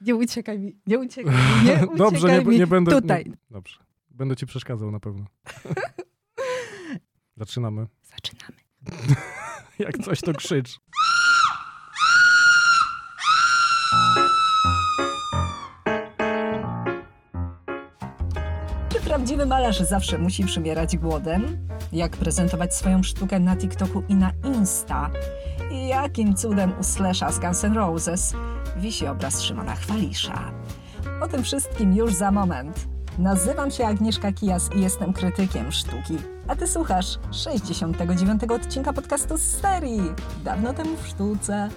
Nie uciekaj mi, nie uciekaj nie uciekaj Dobrze, nie, mi. nie będę. Tutaj. Nie, dobrze. Będę ci przeszkadzał na pewno. Zaczynamy. Zaczynamy. Jak coś, to krzycz. Czy prawdziwy malarz zawsze musi przymierać głodem? Jak prezentować swoją sztukę na TikToku i na Insta? I jakim cudem u Slasha z Guns N' Roses wisi obraz Szymona Chwalisza? O tym wszystkim już za moment. Nazywam się Agnieszka Kijas i jestem krytykiem sztuki. A ty słuchasz 69. odcinka podcastu z serii Dawno temu w sztuce.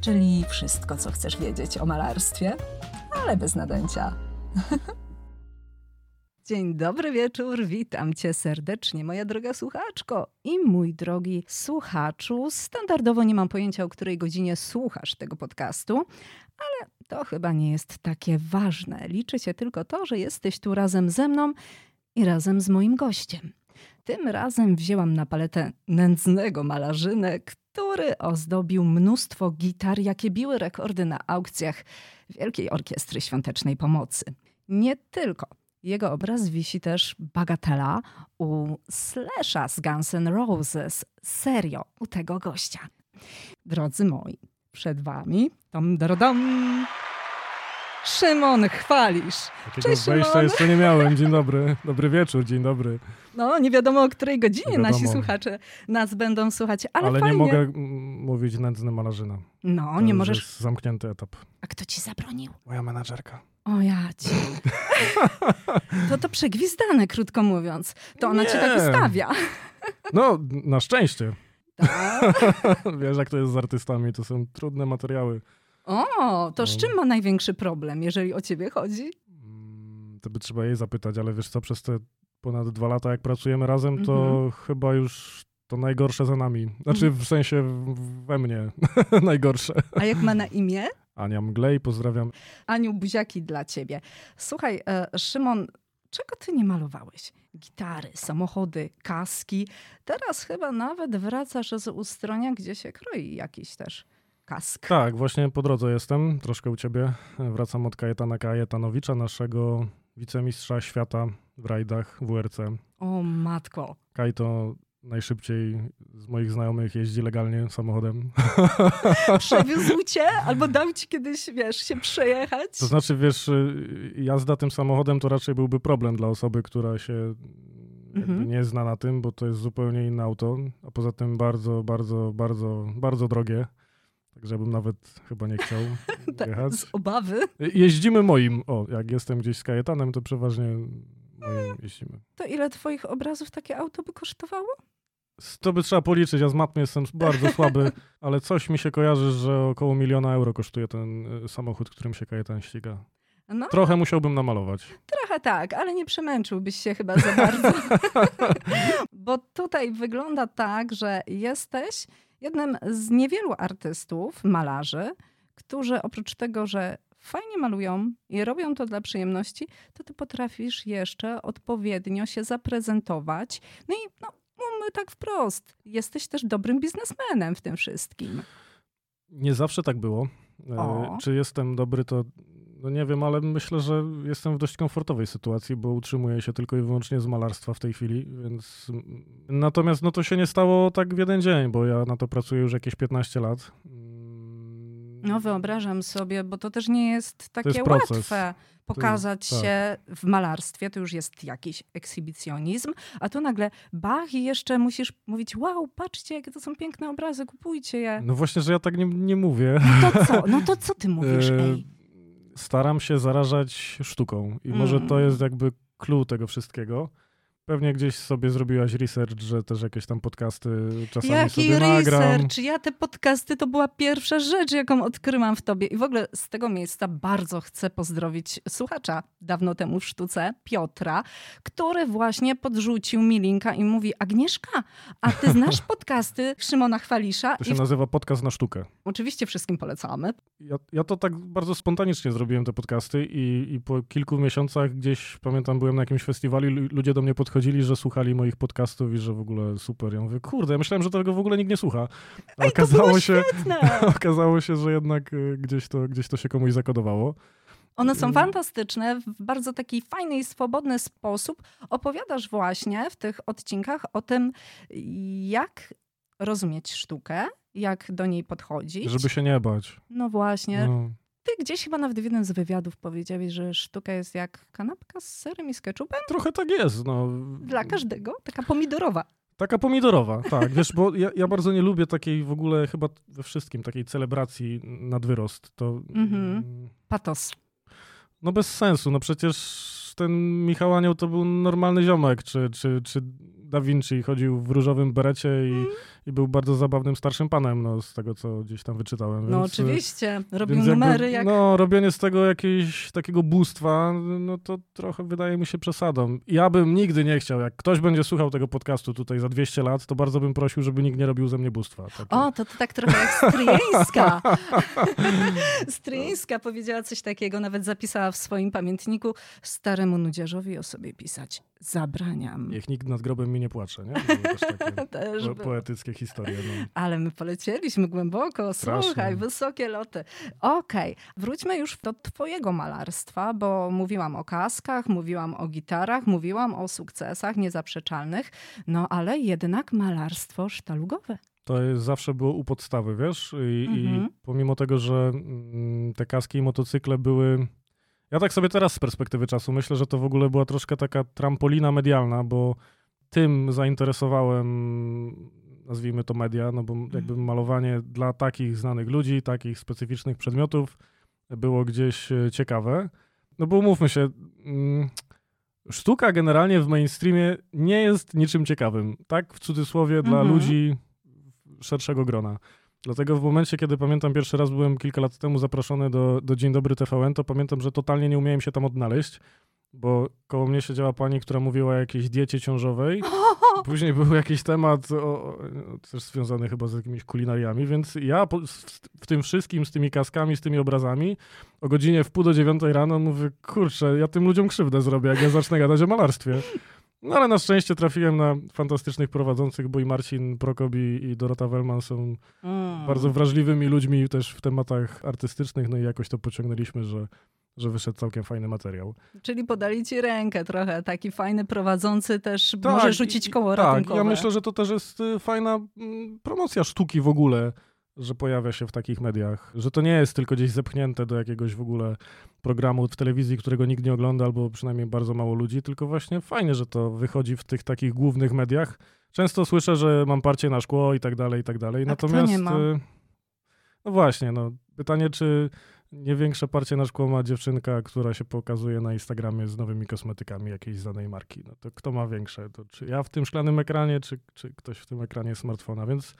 Czyli wszystko, co chcesz wiedzieć o malarstwie, ale bez nadęcia. Dzień dobry wieczór, witam cię serdecznie, moja droga słuchaczko i mój drogi słuchaczu. Standardowo nie mam pojęcia, o której godzinie słuchasz tego podcastu, ale to chyba nie jest takie ważne. Liczy się tylko to, że jesteś tu razem ze mną i razem z moim gościem. Tym razem wzięłam na paletę nędznego malarzynę, który ozdobił mnóstwo gitar, jakie biły rekordy na aukcjach Wielkiej Orkiestry Świątecznej Pomocy. Nie tylko. Jego obraz wisi też bagatela u Slasha z Guns N' Roses. Serio, u tego gościa. Drodzy moi, przed wami dom, dom, dom, Szymon Chwalisz. Takiego Cześć, wejścia Szymon. jeszcze nie miałem. Dzień dobry. Dobry wieczór, dzień dobry. No, nie wiadomo o której godzinie Nie nasi słuchacze nas będą słuchać, ale, Ale, fajnie. nie mogę mm, mówić nędzny malarzyna. No, To nie możesz. jest zamknięty etap. A kto ci zabronił? Moja menadżerka. O ja cię. To to przegwizdane, krótko mówiąc. To ona cię tak ustawia. No, na szczęście. Tak. Wiesz, jak to jest z artystami, to są trudne materiały. O, to z No. czym ma największy problem, jeżeli o ciebie chodzi? Mm, To by trzeba jej zapytać, ale wiesz co, przez te ponad dwa lata, jak pracujemy razem, to Mhm. chyba już to najgorsze za nami. Znaczy w sensie we mnie najgorsze. A jak ma na imię? Ania Mglej, pozdrawiam. Aniu, buziaki dla ciebie. Słuchaj, e, Szymon, czego ty nie malowałeś? Gitary, samochody, kaski. Teraz chyba nawet wracasz z ustronia, gdzie się kroi jakiś też kask. Tak, właśnie po drodze jestem, troszkę u ciebie. Wracam od Kajetana Kajetanowicza, naszego wicemistrza świata w rajdach WRC. O matko. Kaj to najszybciej z moich znajomych jeździ legalnie samochodem. Przewiózł cię albo dał ci kiedyś, wiesz, się przejechać? To znaczy, wiesz, y, jazda tym samochodem to raczej byłby problem dla osoby, która się Mhm. nie zna na tym, bo to jest zupełnie inne auto, a poza tym bardzo, bardzo, bardzo, bardzo drogie. Także bym nawet chyba nie chciał Tak, jechać. z obawy. Jeździmy moim. O, jak jestem gdzieś z Kajetanem, to przeważnie moim jeździmy. To ile twoich obrazów takie auto by kosztowało? To by trzeba policzyć, ja z matmy jestem bardzo słaby, ale coś mi się kojarzy, że około miliona euro kosztuje ten y, samochód, którym się Kajetan ściga. No, Trochę musiałbym namalować. trochę tak, ale nie przemęczyłbyś się chyba za bardzo. Bo tutaj wygląda tak, że jesteś jednym z niewielu artystów, malarzy, którzy oprócz tego, że fajnie malują i robią to dla przyjemności, to ty potrafisz jeszcze odpowiednio się zaprezentować. No i no, mówmy tak wprost, jesteś też dobrym biznesmenem w tym wszystkim. Nie zawsze tak było. E, O. Czy jestem dobry, to no nie wiem, ale myślę, że jestem w dość komfortowej sytuacji, bo utrzymuję się tylko i wyłącznie z malarstwa w tej chwili, więc natomiast no to się nie stało tak w jeden dzień, bo ja na to pracuję już jakieś 15 lat. Mm, No wyobrażam sobie, bo to też nie jest takie jest łatwe pokazać tak. się w malarstwie, to już jest jakiś ekshibicjonizm, a tu nagle bach i jeszcze musisz mówić, wow, patrzcie, jakie to są piękne obrazy, kupujcie je. No właśnie, że ja tak nie, nie mówię. To co? No to co ty mówisz, E, ej? Staram się zarażać sztuką i może to Mm. jest jakby clue tego wszystkiego. Pewnie gdzieś sobie zrobiłaś research, że też jakieś tam podcasty czasami Jaki sobie nagram. research? Ja te podcasty to była pierwsza rzecz, jaką odkryłam w tobie. I w ogóle z tego miejsca bardzo chcę pozdrowić słuchacza dawno temu w sztuce, Piotra, który właśnie podrzucił mi linka i mówi: Agnieszka, a ty znasz podcasty Szymona Chwalisza? To się w... nazywa podcast na sztukę. oczywiście wszystkim polecamy. Ja, ja to tak bardzo spontanicznie zrobiłem te podcasty i, i po kilku miesiącach gdzieś, pamiętam, byłem na jakimś festiwalu ludzie do mnie podchodzili przychodzili, że słuchali moich podcastów i że w ogóle super. Ja mówię, kurde, ja myślałem, że tego w ogóle nikt nie słucha. Ej, było świetne! okazało się, że jednak y, gdzieś to, gdzieś to się komuś zakodowało. One są Mm. fantastyczne. W bardzo taki fajny i swobodny sposób opowiadasz właśnie w tych odcinkach o tym, jak rozumieć sztukę, jak do niej podchodzić. Żeby się nie bać. No właśnie. No. Ty gdzieś chyba nawet w jednym z wywiadów powiedziałeś, że sztuka jest jak kanapka z serem i z ketchupem. Trochę tak jest. No. Dla każdego. Taka pomidorowa. Taka pomidorowa, tak. Wiesz, bo ja, ja bardzo nie lubię takiej w ogóle chyba we wszystkim, takiej celebracji nad wyrost. To, Mhm. mm, Patos. No bez sensu, no przecież ten Michał Anioł to był normalny ziomek, czy, czy, czy Da Vinci chodził w różowym berecie i, Mm. I był bardzo zabawnym starszym panem, no z tego, co gdzieś tam wyczytałem. No więc, oczywiście. Robił jakby, numery jak... No, robienie z tego jakiegoś takiego bóstwa, no to trochę wydaje mi się przesadą. Ja bym nigdy nie chciał, jak ktoś będzie słuchał tego podcastu tutaj za 200 lat, to bardzo bym prosił, żeby nikt nie robił ze mnie bóstwa. Takie. O, to, to tak trochę jak Stryjeńska. Stryjeńska powiedziała coś takiego, nawet zapisała w swoim pamiętniku staremu nudziarzowi o sobie pisać. Zabraniam. Niech nikt nad grobem mi nie płacze, nie? Też takie Też po, było. Historie. No. Ale my polecieliśmy głęboko, Strasznie. słuchaj, wysokie loty. Okej, wróćmy już do twojego malarstwa, bo mówiłam o kaskach, mówiłam o gitarach, mówiłam o sukcesach niezaprzeczalnych, no ale jednak malarstwo sztalugowe. To jest, zawsze było u podstawy, wiesz? I, Mhm. i pomimo tego, że mm, te kaski i motocykle były... Ja tak sobie teraz z perspektywy czasu myślę, że to w ogóle była troszkę taka trampolina medialna, bo tym zainteresowałem, nazwijmy to media, no bo jakby malowanie dla takich znanych ludzi, takich specyficznych przedmiotów było gdzieś e, ciekawe. No bo umówmy się, mm, sztuka generalnie w mainstreamie nie jest niczym ciekawym, tak? W cudzysłowie dla Mhm. ludzi szerszego grona. Dlatego w momencie, kiedy pamiętam pierwszy raz byłem kilka lat temu zaproszony do, do Dzień Dobry TVN, to pamiętam, że totalnie nie umiałem się tam odnaleźć, bo koło mnie siedziała pani, która mówiła o jakiejś diecie ciążowej. Później był jakiś temat o, też związany chyba z jakimiś kulinariami, więc ja po, w, w tym wszystkim, z tymi kaskami, z tymi obrazami, o godzinie w pół do dziewiątej rano mówię, kurczę, ja tym ludziom krzywdę zrobię, jak ja zacznę gadać o malarstwie. No ale na szczęście trafiłem na fantastycznych prowadzących, bo i Marcin Prokop i, i Dorota Wellman są Mm. bardzo wrażliwymi ludźmi też w tematach artystycznych, no i jakoś to pociągnęliśmy, że, że wyszedł całkiem fajny materiał. Czyli podali ci rękę trochę, taki fajny prowadzący też Tak, może i- rzucić i- koło Tak, ratunkowe. ja myślę, że to też jest y, fajna mm, promocja sztuki w ogóle, że pojawia się w takich mediach, że to nie jest tylko gdzieś zepchnięte do jakiegoś w ogóle programu w telewizji, którego nikt nie ogląda, albo przynajmniej bardzo mało ludzi, tylko właśnie fajnie, że to wychodzi w tych takich głównych mediach. Często słyszę, że mam parcie na szkło i tak dalej, i tak dalej. A Natomiast nie ma? y, no właśnie, no pytanie, czy nie większe parcie na szkło ma dziewczynka, która się pokazuje na Instagramie z nowymi kosmetykami jakiejś znanej marki. No to kto ma większe? To czy ja w tym szklanym ekranie, czy, czy ktoś w tym ekranie smartfona? Więc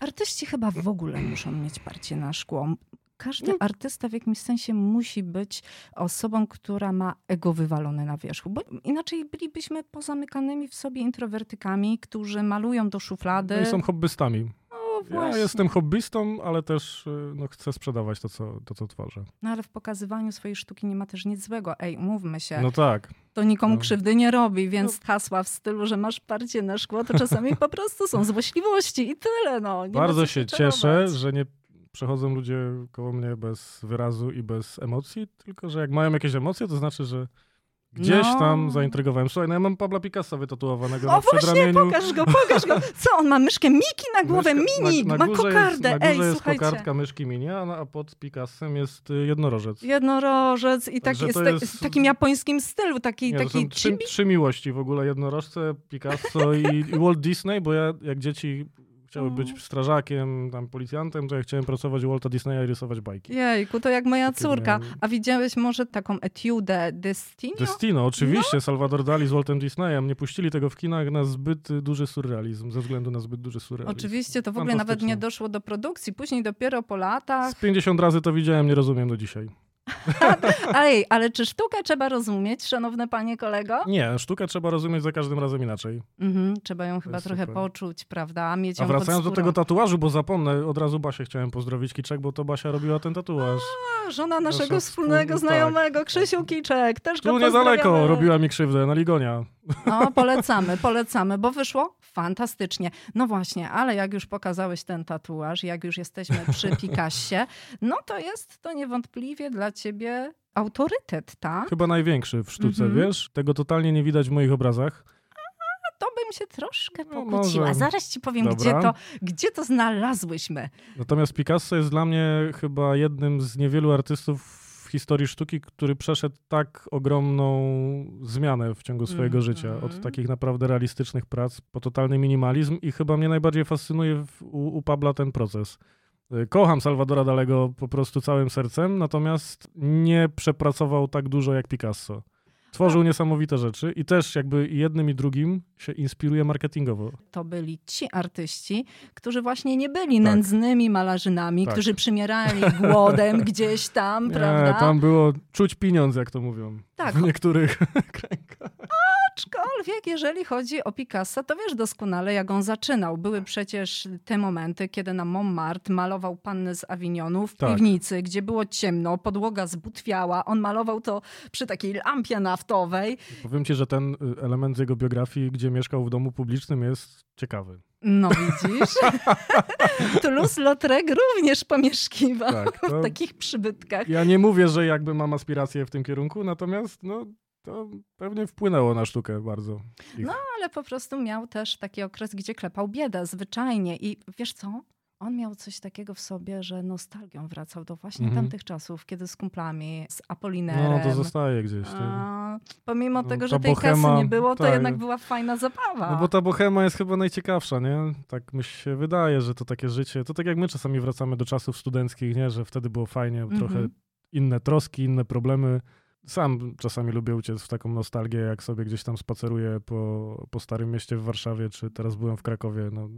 Artyści chyba w ogóle muszą mieć parcie na szkło. Każdy No. artysta w jakimś sensie musi być osobą, która ma ego wywalone na wierzchu, bo inaczej bylibyśmy pozamykanymi w sobie introwertykami, którzy malują do szuflady. no i są hobbystami. No Ja właśnie. jestem hobbystą, ale też y, no, chcę sprzedawać to co, to, co tworzę. No ale w pokazywaniu swojej sztuki nie ma też nic złego. Ej, umówmy się, No tak. to nikomu no. krzywdy nie robi, więc hasła w stylu, że masz parcie na szkło, to czasami po prostu są złośliwości i tyle. No. Nie Bardzo się czarować. cieszę, że nie przechodzą ludzie koło mnie bez wyrazu i bez emocji, tylko że jak mają jakieś emocje, to znaczy, że gdzieś No. tam zaintrygowałem. Słuchaj, no ja mam Pabla Picassa wytatuowanego O na właśnie, przedramieniu. pokaż go, pokaż go. Co, on ma myszkę Miki na głowę, Myszka- mini, na, na ma kokardę. Jest, na Ej, górze jest słuchajcie. kokardka myszki mini, a, na, a pod Picassem jest y, jednorożec. Jednorożec i to te, jest- w takim japońskim stylu, taki, Nie, taki trzy, trzy miłości w ogóle, jednorożce, Picasso i, i Walt Disney, bo ja jak dzieci chciały być strażakiem, tam policjantem, to ja chciałem pracować u Walta Disneya i rysować bajki. Jejku, to jak moja Takie córka. miałem. A widziałeś może taką etiudę Destino? Destino, oczywiście, No. Salvador Dali z Waltem Disneyem. Nie puścili tego w kinach na zbyt duży surrealizm, ze względu na zbyt duży surrealizm. Oczywiście, to w ogóle nawet nie doszło do produkcji. Później dopiero po latach. Z 50 razy to widziałem, nie rozumiem do dzisiaj. Ej, ale czy sztukę trzeba rozumieć, szanowny panie kolego? Nie, sztukę trzeba rozumieć za każdym razem inaczej. Mhm, trzeba ją chyba trochę super. poczuć, prawda? Mieć ją A wracając do tego tatuażu, bo zapomnę, od razu Basię chciałem pozdrowić, Kiczek, bo to Basia robiła ten tatuaż. A, Żona naszego Nasza wspólnego wspólna- znajomego, Krzysiu Kiczek, też go Tu niedaleko robiła mi krzywdę, na Ligonia. No, polecamy, polecamy, bo wyszło fantastycznie. No właśnie, ale jak już pokazałeś ten tatuaż, jak już jesteśmy przy Picassie, no to jest to niewątpliwie dla ciebie autorytet, tak? Chyba największy w sztuce, Mhm. wiesz? Tego totalnie nie widać w moich obrazach. To bym się troszkę No, pokłóciła. może. Zaraz ci powiem, Dobra. gdzie to, gdzie to znalazłyśmy. Natomiast Picasso jest dla mnie chyba jednym z niewielu artystów w historii sztuki, który przeszedł tak ogromną zmianę w ciągu swojego Mhm. życia. Od takich naprawdę realistycznych prac po totalny minimalizm i chyba mnie najbardziej fascynuje w, u, u Pabla ten proces. Y, Kocham Salvadora Dalego po prostu całym sercem, natomiast nie przepracował tak dużo jak Picasso. Tworzył niesamowite rzeczy i też jakby jednym i drugim się inspiruje marketingowo. To byli ci artyści, którzy właśnie nie byli Tak. nędznymi malarzynami, Tak. którzy przymierali głodem gdzieś tam, prawda? Nie, tam było czuć pieniądz, jak to mówią. Tak. W niektórych kręgach. Aczkolwiek, jeżeli chodzi o Picassa, to wiesz doskonale, jak on zaczynał. Były przecież te momenty, kiedy na Montmartre malował pannę z Avignonu w Tak. piwnicy, gdzie było ciemno, podłoga zbutwiała. On malował to przy takiej lampie naftowej. Powiem ci, że ten y, element z jego biografii, gdzie mieszkał w domu publicznym, jest ciekawy. No widzisz? Toulouse-Lautrec również pomieszkiwał Tak, to- w takich przybytkach. Ja nie mówię, że jakby mam aspiracje w tym kierunku, natomiast no, to pewnie wpłynęło na sztukę bardzo. Ich. No, ale po prostu miał też taki okres, gdzie klepał biedę zwyczajnie. I wiesz co? On miał coś takiego w sobie, że nostalgią wracał do właśnie Mhm. tamtych czasów, kiedy z kumplami, z Apolinerem. No, to zostaje gdzieś. A, pomimo No, tego, że tej kasy bohema, nie było, to tak. jednak była fajna zabawa. No bo ta bohema jest chyba najciekawsza, nie? Tak mi się wydaje, że to takie życie, to tak jak my czasami wracamy do czasów studenckich, nie? Że wtedy było fajnie, Mhm. trochę inne troski, inne problemy. Sam czasami lubię uciec w taką nostalgię, jak sobie gdzieś tam spaceruję po, po Starym Mieście w Warszawie, czy teraz byłem w Krakowie. No,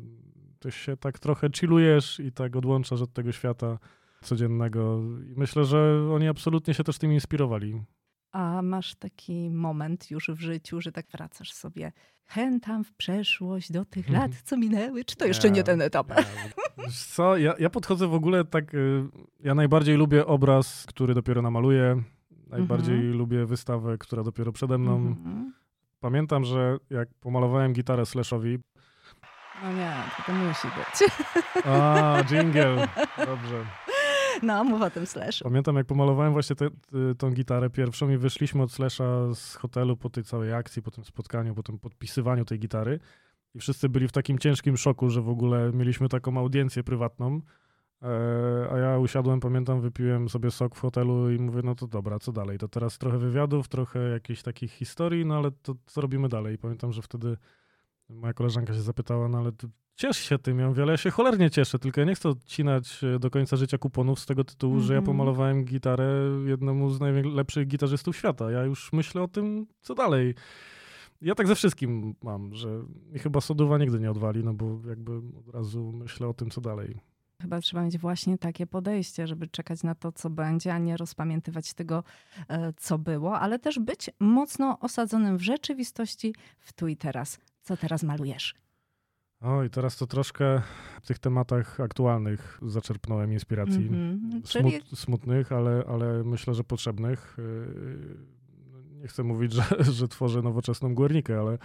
to się tak trochę chillujesz i tak odłączasz od tego świata codziennego. I myślę, że oni absolutnie się też tym inspirowali. A masz taki moment już w życiu, że tak wracasz sobie chętam w przeszłość do tych lat, co minęły? Czy to jeszcze nie ten etap? Nie. Co, ja, ja podchodzę w ogóle tak, y, ja najbardziej lubię obraz, który dopiero namaluję, najbardziej Mhm. lubię wystawę, która dopiero przede mną. Mhm. Pamiętam, że jak pomalowałem gitarę Slashowi, No nie, to, to musi być. a, jingle, dobrze. No, mów o tym slashu. Pamiętam, jak pomalowałem właśnie tę- tę- tą gitarę pierwszą i wyszliśmy od Slasha z hotelu po tej całej akcji, po tym spotkaniu, po tym podpisywaniu tej gitary. I wszyscy byli w takim ciężkim szoku, że w ogóle mieliśmy taką audiencję prywatną. E, a ja usiadłem, pamiętam, wypiłem sobie sok w hotelu i mówię, no to dobra, co dalej? To teraz trochę wywiadów, trochę jakichś takich historii, no ale to co robimy dalej? Pamiętam, że wtedy moja koleżanka się zapytała, no ale ciesz się tym. Ja mówię, ale ja się cholernie cieszę, tylko ja nie chcę odcinać e, do końca życia kuponów z tego tytułu, że ja Mhm. pomalowałem gitarę jednemu z najlepszych gitarzystów świata. Ja już myślę o tym, co dalej. Ja tak ze wszystkim mam, że chyba sodowa nigdy nie odwali, no bo jakby od razu myślę o tym, co dalej. Chyba trzeba mieć właśnie takie podejście, żeby czekać na to, co będzie, a nie rozpamiętywać tego, e, co było, ale też być mocno osadzonym w rzeczywistości, w tu i teraz. Co teraz malujesz? O, i teraz to troszkę w tych tematach aktualnych zaczerpnąłem inspiracji. Mhm. Czyli Smut, smutnych, ale, ale myślę, że potrzebnych. No Nie chcę mówić, że, że tworzę nowoczesną Guernikę, ale,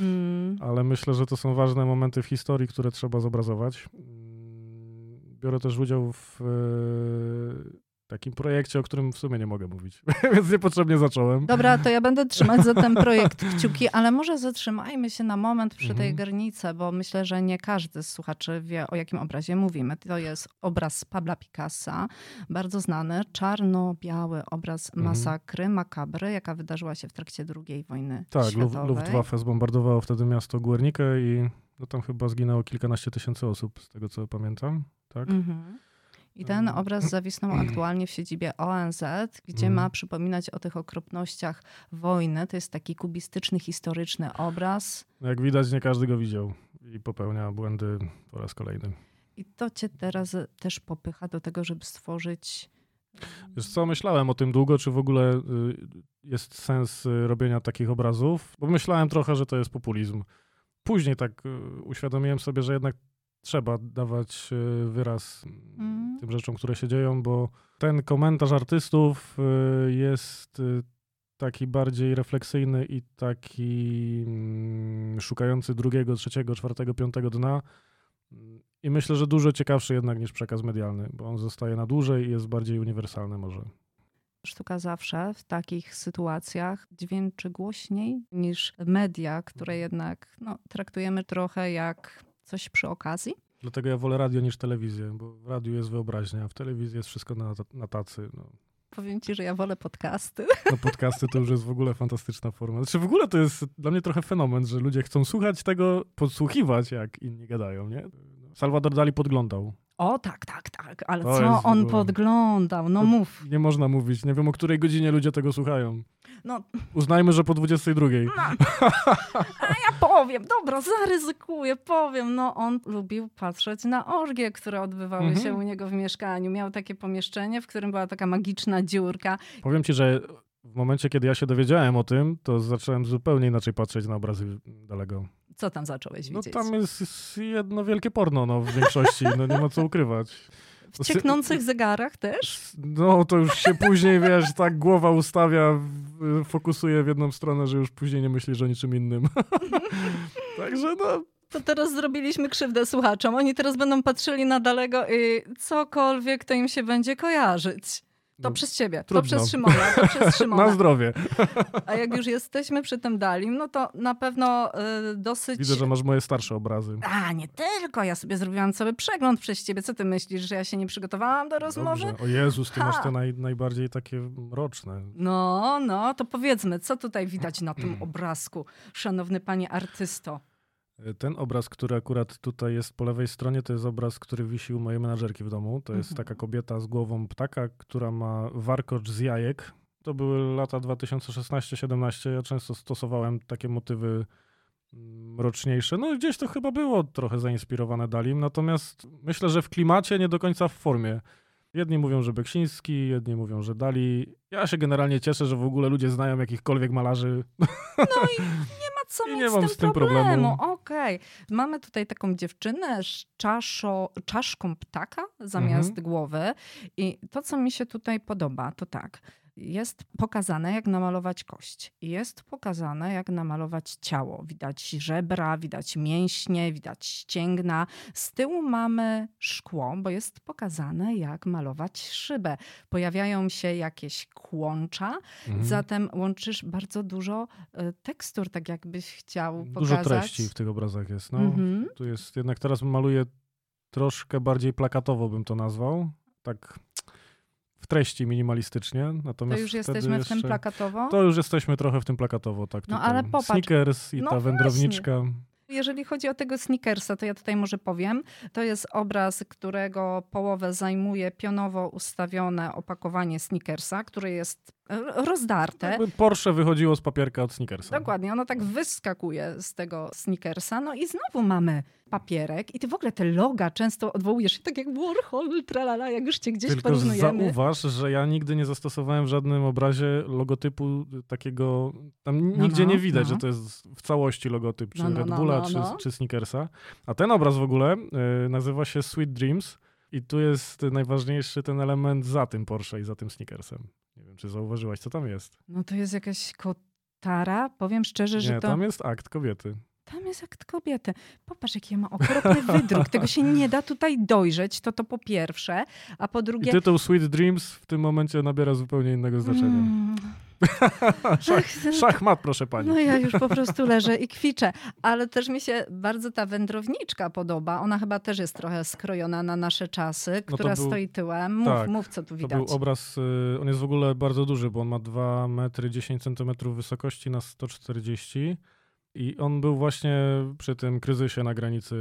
mm, ale myślę, że to są ważne momenty w historii, które trzeba zobrazować. Biorę też udział w e, takim projekcie, o którym w sumie nie mogę mówić, więc niepotrzebnie zacząłem. Dobra, to ja będę trzymać za ten projekt kciuki, ale może zatrzymajmy się na moment przy tej Mhm. garnicy, bo myślę, że nie każdy z słuchaczy wie, o jakim obrazie mówimy. To jest obraz Pabla Picassa, bardzo znany, czarno-biały obraz Mhm. masakry, makabry, jaka wydarzyła się w trakcie II wojny Tak, światowej. Luftwaffe zbombardowało wtedy miasto Guernikę i no, tam chyba zginęło kilkanaście tysięcy osób, z tego co pamiętam. Tak? Mhm. I ten Mm. obraz zawisnął aktualnie w siedzibie ONZ, gdzie Mhm. ma przypominać o tych okropnościach wojny. To jest taki kubistyczny, historyczny obraz. No, Jak widać, nie każdy go widział i popełnia błędy po raz kolejny. I to cię teraz też popycha do tego, żeby stworzyć. Wiesz co, myślałem o tym długo, czy w ogóle y, jest sens y, robienia takich obrazów, bo myślałem trochę, że to jest populizm. Później tak y, uświadomiłem sobie, że jednak trzeba dawać y, wyraz Mm. tym rzeczom, które się dzieją, bo ten komentarz artystów y, jest y, taki bardziej refleksyjny i taki mm, szukający drugiego, trzeciego, czwartego, piątego dna. I myślę, że dużo ciekawszy jednak niż przekaz medialny, bo on zostaje na dłużej i jest bardziej uniwersalny może. Sztuka zawsze w takich sytuacjach dźwięczy głośniej niż media, które jednak no, traktujemy trochę jak coś przy okazji. Dlatego ja wolę radio niż telewizję, bo w radiu jest wyobraźnia, a w telewizji jest wszystko na, na tacy. No. Powiem ci, że ja wolę podcasty. No podcasty to już jest w ogóle fantastyczna forma. Znaczy w ogóle to jest dla mnie trochę fenomen, że ludzie chcą słuchać tego, podsłuchiwać, jak inni gadają, nie? Salvador Dali podglądał. O, tak, tak, tak. Ale to co on podglądał? No to mów. Nie można mówić. Nie wiem, o której godzinie ludzie tego słuchają. No. Uznajmy, że po 22. No. A ja powiem, dobra, zaryzykuję, powiem. No, on lubił patrzeć na orgie, które odbywały mhm. się u niego w mieszkaniu. Miał takie pomieszczenie, w którym była taka magiczna dziurka. Powiem ci, że w momencie, kiedy ja się dowiedziałem o tym, to zacząłem zupełnie inaczej patrzeć na obrazy Dalego. Co tam zacząłeś no, widzieć? No tam jest jedno wielkie porno, no w większości, no nie ma co ukrywać. W cieknących zegarach też? No to już się później, wiesz, tak głowa ustawia, fokusuje w jedną stronę, że już później nie myślisz o niczym innym. Także no, to teraz zrobiliśmy krzywdę słuchaczom. Oni teraz będą patrzyli na dalego i cokolwiek to im się będzie kojarzyć. To no, przez ciebie, trudno. to przez Szymona, to przez Szymona. Na zdrowie. A jak już jesteśmy przy tym Dalim, no to na pewno y, dosyć... Widzę, że masz moje starsze obrazy. A, nie tylko. Ja sobie zrobiłam cały przegląd przez ciebie. Co ty myślisz, że ja się nie przygotowałam do rozmowy? Dobrze. O Jezus, ty ha. masz te naj, najbardziej takie mroczne. No, no, to powiedzmy, co tutaj widać na tym obrazku, szanowny panie artysto? Ten obraz, który akurat tutaj jest po lewej stronie, to jest obraz, który wisi u mojej menadżerki w domu. To jest mhm. taka kobieta z głową ptaka, która ma warkocz z jajek. To były lata 2016-17. Ja często stosowałem takie motywy mroczniejsze. No gdzieś to chyba było trochę zainspirowane Dalim, natomiast myślę, że w klimacie nie do końca w formie. Jedni mówią, że Beksiński, jedni mówią, że Dali. Ja się generalnie cieszę, że w ogóle ludzie znają jakichkolwiek malarzy. No i nie ma co mieć nie z, tym z tym problemu. problemu. Okej. Okay. Mamy tutaj taką dziewczynę z czaszo, czaszką ptaka zamiast mhm. głowy. I to, co mi się tutaj podoba, to tak jest pokazane, jak namalować kość. Jest pokazane, jak namalować ciało. Widać żebra, widać mięśnie, widać ścięgna. Z tyłu mamy szkło, bo jest pokazane, jak malować szybę. Pojawiają się jakieś kłącza, mhm. zatem łączysz bardzo dużo e, tekstur, tak jakbyś chciał pokazać. Dużo treści w tych obrazach jest. No. Mhm. Tu jest, jednak teraz maluję troszkę bardziej plakatowo bym to nazwał. Tak w treści minimalistycznie. Natomiast to już jesteśmy jeszcze, w tym plakatowo? To już jesteśmy trochę w tym plakatowo, tak. No tutaj. ale popatrz. Sneakers i no ta wędrowniczka. Właśnie. Jeżeli chodzi o tego sneakersa, to ja tutaj może powiem. To jest obraz, którego połowę zajmuje pionowo ustawione opakowanie sneakersa, które jest rozdarte. Jakby Porsche wychodziło z papierka od sneakersa. Dokładnie, ono tak wyskakuje z tego sneakersa. No i znowu mamy papierek i ty w ogóle te loga często odwołujesz się tak jak Warhol, tralala, jak już cię gdzieś Tylko porównujemy. zauważ, że ja nigdy nie zastosowałem w żadnym obrazie logotypu takiego, tam no, nigdzie no, nie widać, no. że to jest w całości logotyp, czy no, no Red Bulla, czy, czy Sneakersa. A ten obraz w ogóle y, nazywa się Sweet Dreams i tu jest najważniejszy ten element za tym Porsche i za tym Sneakersem. Wiem, czy zauważyłaś, co tam jest. No to jest jakaś kotara. Powiem szczerze, że Nie, to... tam jest akt kobiety. Tam jest akt kobiety. Popatrz, jaki ja ma okropny wydruk. Tego się nie da tutaj dojrzeć, to to po pierwsze. A po drugie... I tytuł Sweet Dreams w tym momencie nabiera zupełnie innego znaczenia. Mm. Szach, szachmat, proszę pani. No ja już po prostu leżę i kwiczę. Ale też mi się bardzo ta wędrowniczka podoba. Ona chyba też jest trochę skrojona na nasze czasy, no która był, stoi tyłem. Mów, tak, mów, co tu widać. To był obraz, y, on jest w ogóle bardzo duży, bo on ma 2 metry 10 centymetrów wysokości na 140 i on był właśnie przy tym kryzysie na granicy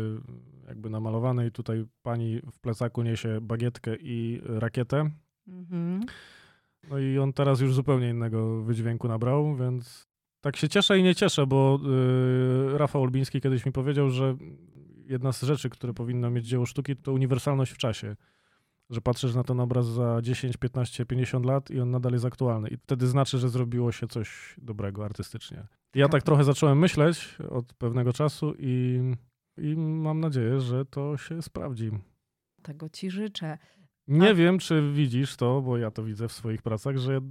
jakby namalowany i tutaj pani w plecaku niesie bagietkę i rakietę. Mhm. No i on teraz już zupełnie innego wydźwięku nabrał, więc tak się cieszę i nie cieszę, bo yy, Rafał Olbiński kiedyś mi powiedział, że jedna z rzeczy, które powinno mieć dzieło sztuki, to uniwersalność w czasie. Że patrzysz na ten obraz za 10, 15, 50 lat i on nadal jest aktualny. I wtedy znaczy, że zrobiło się coś dobrego artystycznie. Ja tak trochę zacząłem myśleć od pewnego czasu i, i mam nadzieję, że to się sprawdzi. Tego ci życzę. Nie A... wiem, czy widzisz to, bo ja to widzę w swoich pracach, że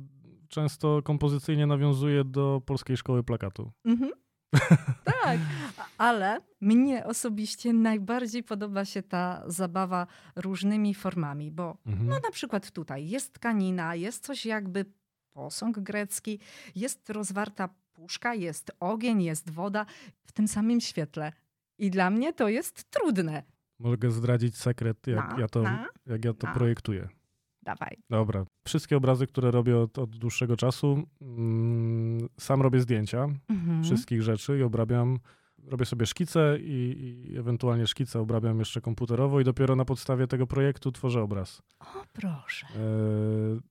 często kompozycyjnie nawiązuje do polskiej szkoły plakatu. Mhm. tak, ale mnie osobiście najbardziej podoba się ta zabawa różnymi formami, bo Mhm. no na przykład tutaj jest tkanina, jest coś jakby posąg grecki, jest rozwarta puszka, jest ogień, jest woda w tym samym świetle. I dla mnie to jest trudne. Mogę zdradzić sekret, jak, No, ja, to, no, jak ja to no. projektuję. dawaj. Dobra. Wszystkie obrazy, które robię od, od dłuższego czasu, mm, sam robię zdjęcia Mhm. wszystkich rzeczy i obrabiam. Robię sobie szkice i, i ewentualnie szkice obrabiam jeszcze komputerowo i dopiero na podstawie tego projektu tworzę obraz. O proszę. E,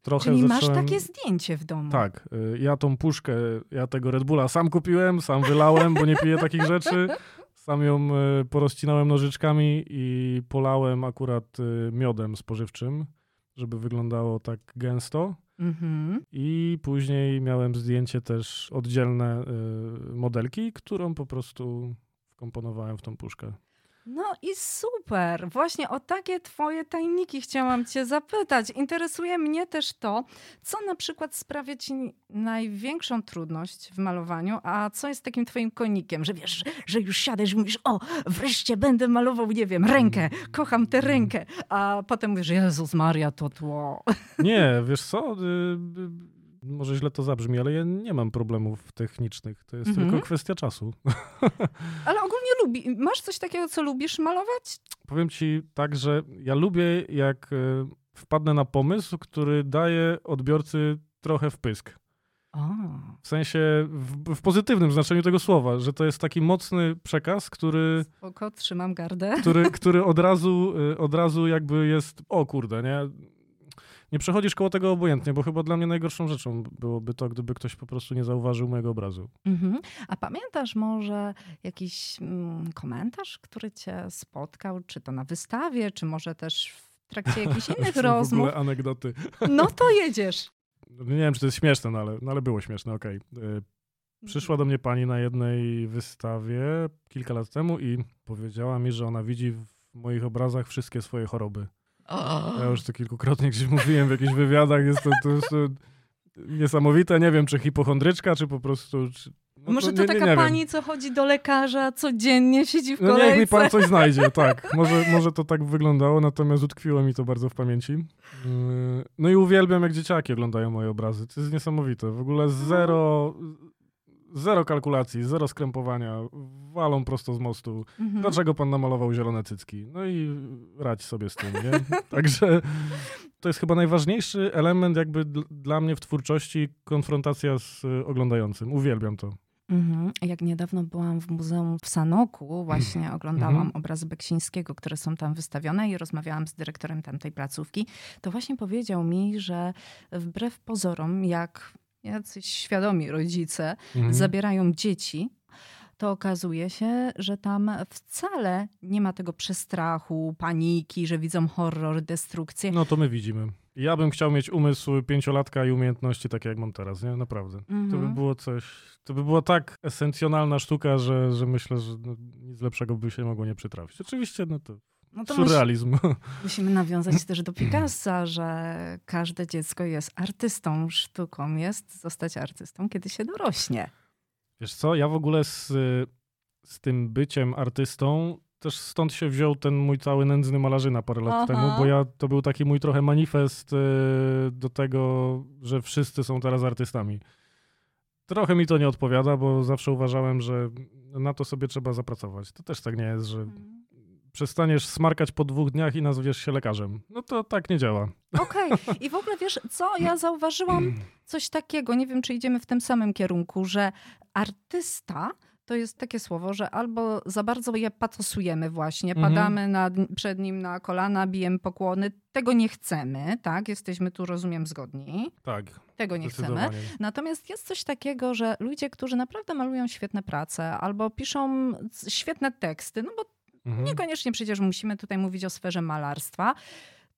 trochę Czyli masz zacząłem... takie zdjęcie w domu. Tak, y, ja tą puszkę, ja tego Red Bulla sam kupiłem, sam wylałem, bo nie piję takich rzeczy. Sam ją y, porozcinałem nożyczkami i polałem akurat y, miodem spożywczym, żeby wyglądało tak gęsto. Mhm. I później miałem zdjęcie też oddzielne y, modelki, którą po prostu wkomponowałem w tą puszkę. No i super. Właśnie o takie twoje tajniki chciałam cię zapytać. Interesuje mnie też to, co na przykład sprawia ci największą trudność w malowaniu, a co jest takim twoim konikiem, że wiesz, że już siadasz i mówisz, o, wreszcie będę malował, nie wiem, rękę, kocham tę rękę, a potem mówisz, Jezus Maria, to tło. Nie, wiesz co? Może źle to zabrzmi, ale ja nie mam problemów technicznych. To jest Mhm. tylko kwestia czasu. Ale ogólnie lubi, masz coś takiego, co lubisz malować? Powiem ci tak, że ja lubię, jak e, wpadnę na pomysł, który daje odbiorcy trochę wpysk. O. W sensie, w, w pozytywnym znaczeniu tego słowa, że to jest taki mocny przekaz, który, Spoko, trzymam gardę. który, który od, razu, e, od razu jakby jest, o kurde, nie? Nie przechodzisz koło tego obojętnie, bo chyba dla mnie najgorszą rzeczą byłoby to, gdyby ktoś po prostu nie zauważył mojego obrazu. Mhm. A pamiętasz może jakiś mm, komentarz, który cię spotkał, czy to na wystawie, czy może też w trakcie jakichś innych w rozmów? ogóle anegdoty. No to jedziesz. Nie wiem, czy to jest śmieszne, no ale, no ale było śmieszne, okej. E, Przyszła do mnie pani na jednej wystawie kilka lat temu i powiedziała mi, że ona widzi w moich obrazach wszystkie swoje choroby. Ja już to kilkukrotnie gdzieś mówiłem w jakichś wywiadach, jest to, to jest to niesamowite. Nie wiem, czy hipochondryczka, czy po prostu... Czy, no Może to nie, nie, taka nie wiem. pani, co chodzi do lekarza codziennie, siedzi w No niech mi kolejce. pan coś znajdzie, tak. Może, może to tak wyglądało, natomiast utkwiło mi to bardzo w pamięci. Yy, No i uwielbiam, jak dzieciaki oglądają moje obrazy. To jest niesamowite. W ogóle zero, zero kalkulacji, zero skrępowania. Walą prosto z mostu. Mhm. Dlaczego pan namalował zielone cycki? No i radź sobie z tym, nie? Także to jest chyba najważniejszy element jakby dl- dla mnie w twórczości, konfrontacja z y, oglądającym. Uwielbiam to. Mhm. Jak niedawno byłam w muzeum w Sanoku, właśnie oglądałam Mhm. obrazy Beksińskiego, które są tam wystawione i rozmawiałam z dyrektorem tamtej placówki, to właśnie powiedział mi, że wbrew pozorom, jak jacyś świadomi rodzice Mhm. zabierają dzieci, to okazuje się, że tam wcale nie ma tego przestrachu, paniki, że widzą horror, destrukcję. No to my widzimy. Ja bym chciał mieć umysł pięciolatka i umiejętności takie jak mam teraz, nie? Naprawdę. To by Mhm. było coś, to by była tak esencjonalna sztuka, że, że myślę, że no, nic lepszego by się mogło nie przytrafić. Oczywiście, no to No to musi, surrealizm. musimy nawiązać też do Picassa, że każde dziecko jest artystą. Sztuką jest zostać artystą, kiedy się dorośnie. Wiesz co, ja w ogóle z, z tym byciem artystą też stąd się wziął ten mój cały nędzny malarzyna parę lat Aha. temu, bo ja to był taki mój trochę manifest y, do tego, że wszyscy są teraz artystami. Trochę mi to nie odpowiada, bo zawsze uważałem, że na to sobie trzeba zapracować. To też tak nie jest, że przestaniesz smarkać po dwóch dniach i nazwiesz się lekarzem. No to tak nie działa. Okej. I w ogóle wiesz, co ja zauważyłam? coś takiego, nie wiem, czy idziemy w tym samym kierunku, że artysta to jest takie słowo, że albo za bardzo je patosujemy właśnie, Mhm. padamy przed nim na kolana, bijemy pokłony. Tego nie chcemy, tak? Jesteśmy tu, rozumiem, zgodni. Tak, Tego nie chcemy. Natomiast jest coś takiego, że ludzie, którzy naprawdę malują świetne prace albo piszą świetne teksty, no bo Mhm. niekoniecznie przecież musimy tutaj mówić o sferze malarstwa,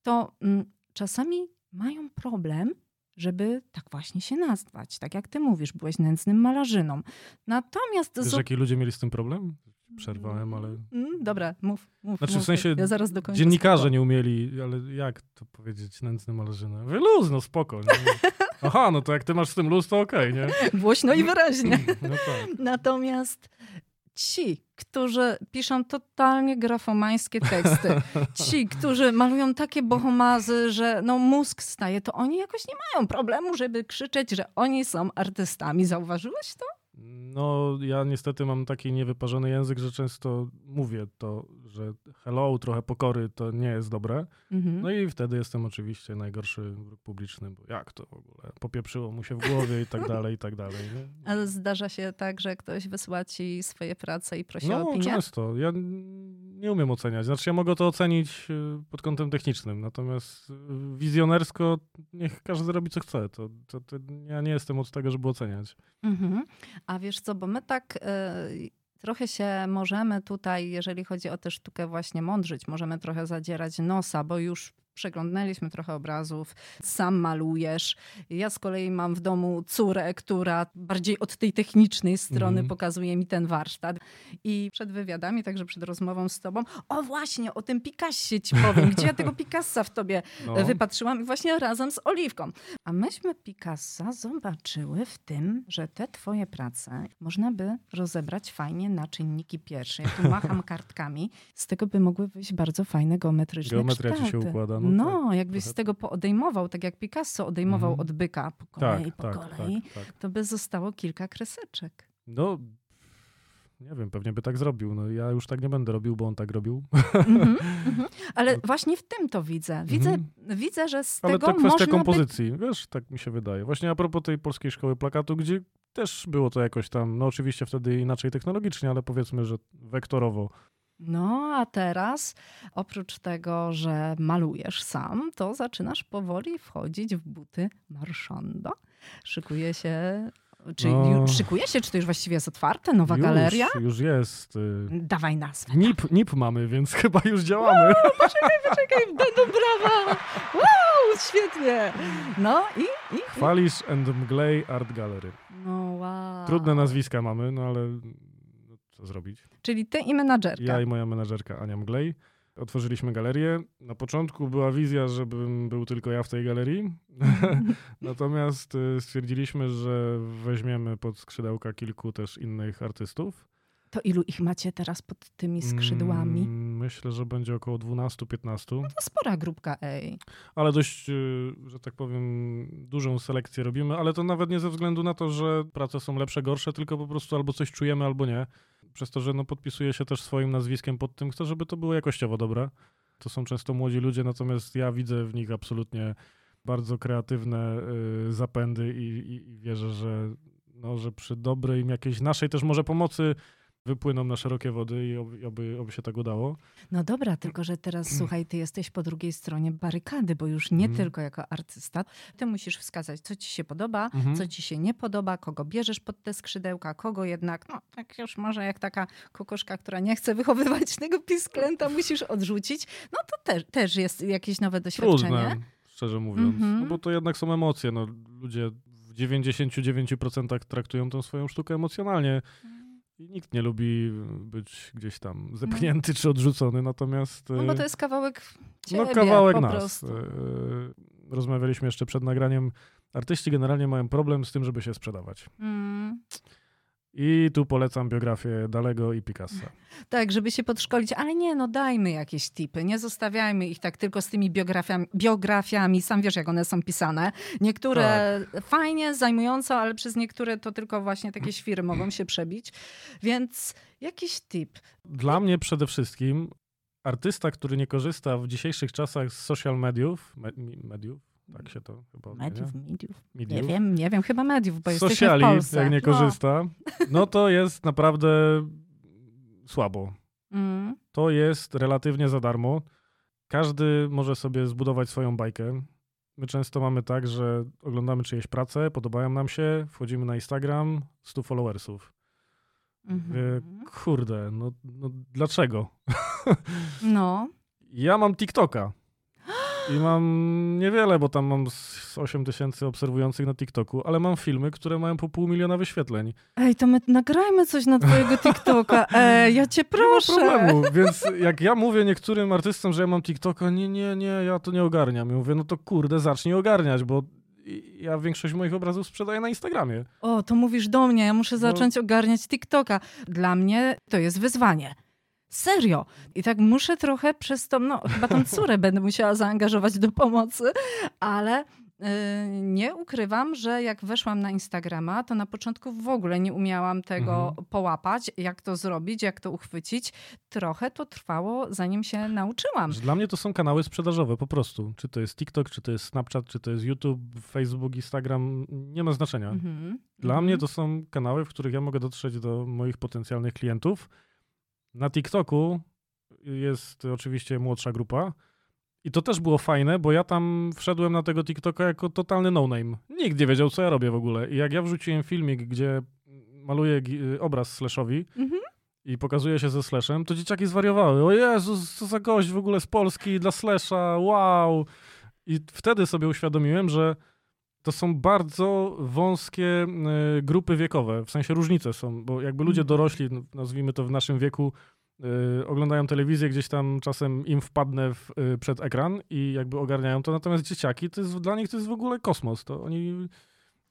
to mm, czasami mają problem, żeby tak właśnie się nazwać. Tak jak ty mówisz, byłeś nędznym malarzyną. Natomiast... Wiesz, zu- jaki ludzie mieli z tym problem? Przerwałem, ale... Mm, dobra, mów, mów. Znaczy, w mów. sensie Ja zaraz dokończę. Dziennikarze spoko. nie umieli, ale jak to powiedzieć, nędzny malarzyna? Luz, no spoko. Aha, no to jak ty masz z tym luz, to okej, nie? Głośno i wyraźnie. No tak. Natomiast ci, którzy piszą totalnie grafomańskie teksty, ci, którzy malują takie bohomazy, że no mózg staje, to oni jakoś nie mają problemu, żeby krzyczeć, że oni są artystami. Zauważyłeś to? No, ja niestety mam taki niewyparzony język, że często mówię to, że hello, trochę pokory to nie jest dobre. Mhm. No i wtedy jestem oczywiście najgorszy wróg publiczny, bo jak to w ogóle? Popieprzyło mu się w głowie i tak dalej, i tak dalej. Nie? Ale zdarza się tak, że ktoś wysyła ci swoje prace i prosi o No, opinię? często. Ja nie umiem oceniać. Znaczy, ja mogę to ocenić y, pod kątem technicznym, natomiast y, wizjonersko niech każdy robi co chce. To, to, to ja nie jestem od tego, żeby oceniać. Mhm. A wiesz co, bo my tak y, trochę się możemy tutaj, jeżeli chodzi o tę sztukę właśnie mądrzyć, możemy trochę zadzierać nosa, bo już przeglądnęliśmy trochę obrazów, sam malujesz. Ja z kolei mam w domu córę, która bardziej od tej technicznej strony Mhm. pokazuje mi ten warsztat. I przed wywiadami, także przed rozmową z tobą, o właśnie, o tym Picassie ci powiem, gdzie ja tego Picassa w tobie No. wypatrzyłam i właśnie razem z Oliwką. A myśmy Picassa zobaczyły w tym, że te twoje prace można by rozebrać fajnie na czynniki pierwsze. Ja tu macham kartkami. Z tego by mogły wyjść bardzo fajne geometryczne Geometria ci się kształty. układa, No, no tak, jakbyś z tego poodejmował, tak jak Picasso odejmował Mhm. od byka po Tak, kolei, po tak, kolei, tak, tak. to by zostało kilka kreseczek. No, nie wiem, pewnie by tak zrobił. No, ja już tak nie będę robił, bo on tak robił. Mhm, mhm. Ale właśnie w tym to widzę. Widzę, widzę że z Ale tego to kwestia można by kompozycji, wiesz, tak mi się wydaje. Właśnie a propos tej polskiej szkoły plakatu, gdzie też było to jakoś tam, no oczywiście wtedy inaczej technologicznie, ale powiedzmy, że wektorowo. No, a teraz oprócz tego, że malujesz sam, to zaczynasz powoli wchodzić w buty marszando. Szykuje się, czy No. ju, szykuje się, czy to już właściwie jest otwarte, nowa już, galeria? Już jest. y, Dawaj nazwę. NIP, NIP mamy, więc chyba już działamy. Czekaj, będą brawa! Wow, świetnie! No i, i. Chwalisz and Mglej Art Gallery. No wow. Trudne nazwiska mamy, no ale zrobić? Czyli ty i menadżerka. Ja i moja menedżerka Ania Mglej. Otworzyliśmy galerię. Na początku była wizja, żebym był tylko ja w tej galerii. Natomiast y, stwierdziliśmy, że weźmiemy pod skrzydełka kilku też innych artystów. To ilu ich macie teraz pod tymi skrzydłami? Mm, Myślę, że będzie około 12-15, To spora grupka, ej. ale dość, y, że tak powiem, dużą selekcję robimy, ale to nawet nie ze względu na to, że prace są lepsze, gorsze, tylko po prostu albo coś czujemy, albo nie. Przez to, że no, podpisuję się też swoim nazwiskiem pod tym, chcę, żeby to było jakościowo dobre. To są często młodzi ludzie, natomiast ja widzę w nich absolutnie bardzo kreatywne y, zapędy i, i, i wierzę, że, no, że przy dobrej jakiejś naszej też może pomocy wypłyną na szerokie wody i oby, oby, oby się tak udało. No dobra, tylko że teraz słuchaj, ty jesteś po drugiej stronie barykady, bo już nie Mhm. tylko jako artysta. Ty musisz wskazać, co ci się podoba, Mhm. co ci się nie podoba, kogo bierzesz pod te skrzydełka, kogo jednak, no tak już może jak taka kokoszka, która nie chce wychowywać tego pisklęta, musisz odrzucić. No to też, też jest jakieś nowe doświadczenie. Trudne, szczerze mówiąc. Mhm. No bo to jednak są emocje. No, ludzie w 99% traktują tą swoją sztukę emocjonalnie. I nikt nie lubi być gdzieś tam zepchnięty czy odrzucony, natomiast No bo e, to jest kawałek ciebie, no, kawałek po nas. prostu. E, Rozmawialiśmy jeszcze przed nagraniem. Artyści generalnie mają problem z tym, żeby się sprzedawać. Mm. I tu polecam biografię Dalego i Picassa. Tak, żeby się podszkolić, ale nie, no dajmy jakieś tipy, nie zostawiajmy ich tak tylko z tymi biografiami, biografiami. sam wiesz jak one są pisane. Niektóre Tak. fajnie, zajmująco, ale przez niektóre to tylko właśnie takie świry mogą się przebić. Więc jakiś tip. Dla mnie przede wszystkim artysta, który nie korzysta w dzisiejszych czasach z social mediów, me, mediów, tak się to chyba odmienia? Mediów, mediów. Nie Mediów. wiem, nie wiem, chyba mediów, bo jesteśmy w Sociali, Polsce. jak nie No. korzysta, no to jest naprawdę słabo. Mm. To jest relatywnie za darmo. Każdy może sobie zbudować swoją bajkę. My często mamy tak, że oglądamy czyjeś prace, podobają nam się, wchodzimy na Instagram, 100 followersów. Mhm. kurde, no, no dlaczego? No, Ja mam TikToka. I mam niewiele, bo tam mam z 8 tysięcy obserwujących na TikToku, ale mam filmy, które mają po pół miliona wyświetleń. ej, to my nagrajmy coś na twojego TikToka. Ej, ja cię Nie ma proszę. problemu, więc jak ja mówię niektórym artystom, że ja mam TikToka, nie, nie, nie, ja to nie ogarniam. I mówię, no to kurde, zacznij ogarniać, bo ja większość moich obrazów sprzedaję na Instagramie. O, to mówisz do mnie, ja muszę No. zacząć ogarniać TikToka. Dla mnie to jest wyzwanie. Serio. I tak muszę trochę przez to, no chyba tą córę będę musiała zaangażować do pomocy, ale y, nie ukrywam, że jak weszłam na Instagrama, to na początku w ogóle nie umiałam tego Mhm. połapać, jak to zrobić, jak to uchwycić. Trochę to trwało, zanim się nauczyłam. Dla mnie to są kanały sprzedażowe po prostu. Czy to jest TikTok, czy to jest Snapchat, czy to jest YouTube, Facebook, Instagram, nie ma znaczenia. Mhm. Dla Mhm. mnie to są kanały, w których ja mogę dotrzeć do moich potencjalnych klientów. Na TikToku jest oczywiście młodsza grupa. I to też było fajne, bo ja tam wszedłem na tego TikToka jako totalny no-name. Nikt nie wiedział, co ja robię w ogóle. I jak ja wrzuciłem filmik, gdzie maluję obraz slashowi Mhm. i pokazuję się ze slashem, to dzieciaki zwariowały. O Jezus, co za gość w ogóle z Polski dla slasha, wow! I wtedy sobie uświadomiłem, że to są bardzo wąskie y, grupy wiekowe, w sensie różnice są, bo jakby ludzie Mhm. dorośli, nazwijmy to w naszym wieku, y, oglądają telewizję, gdzieś tam czasem im wpadnę w, y, przed ekran i jakby ogarniają to, natomiast dzieciaki, to jest, dla nich to jest w ogóle kosmos, to oni,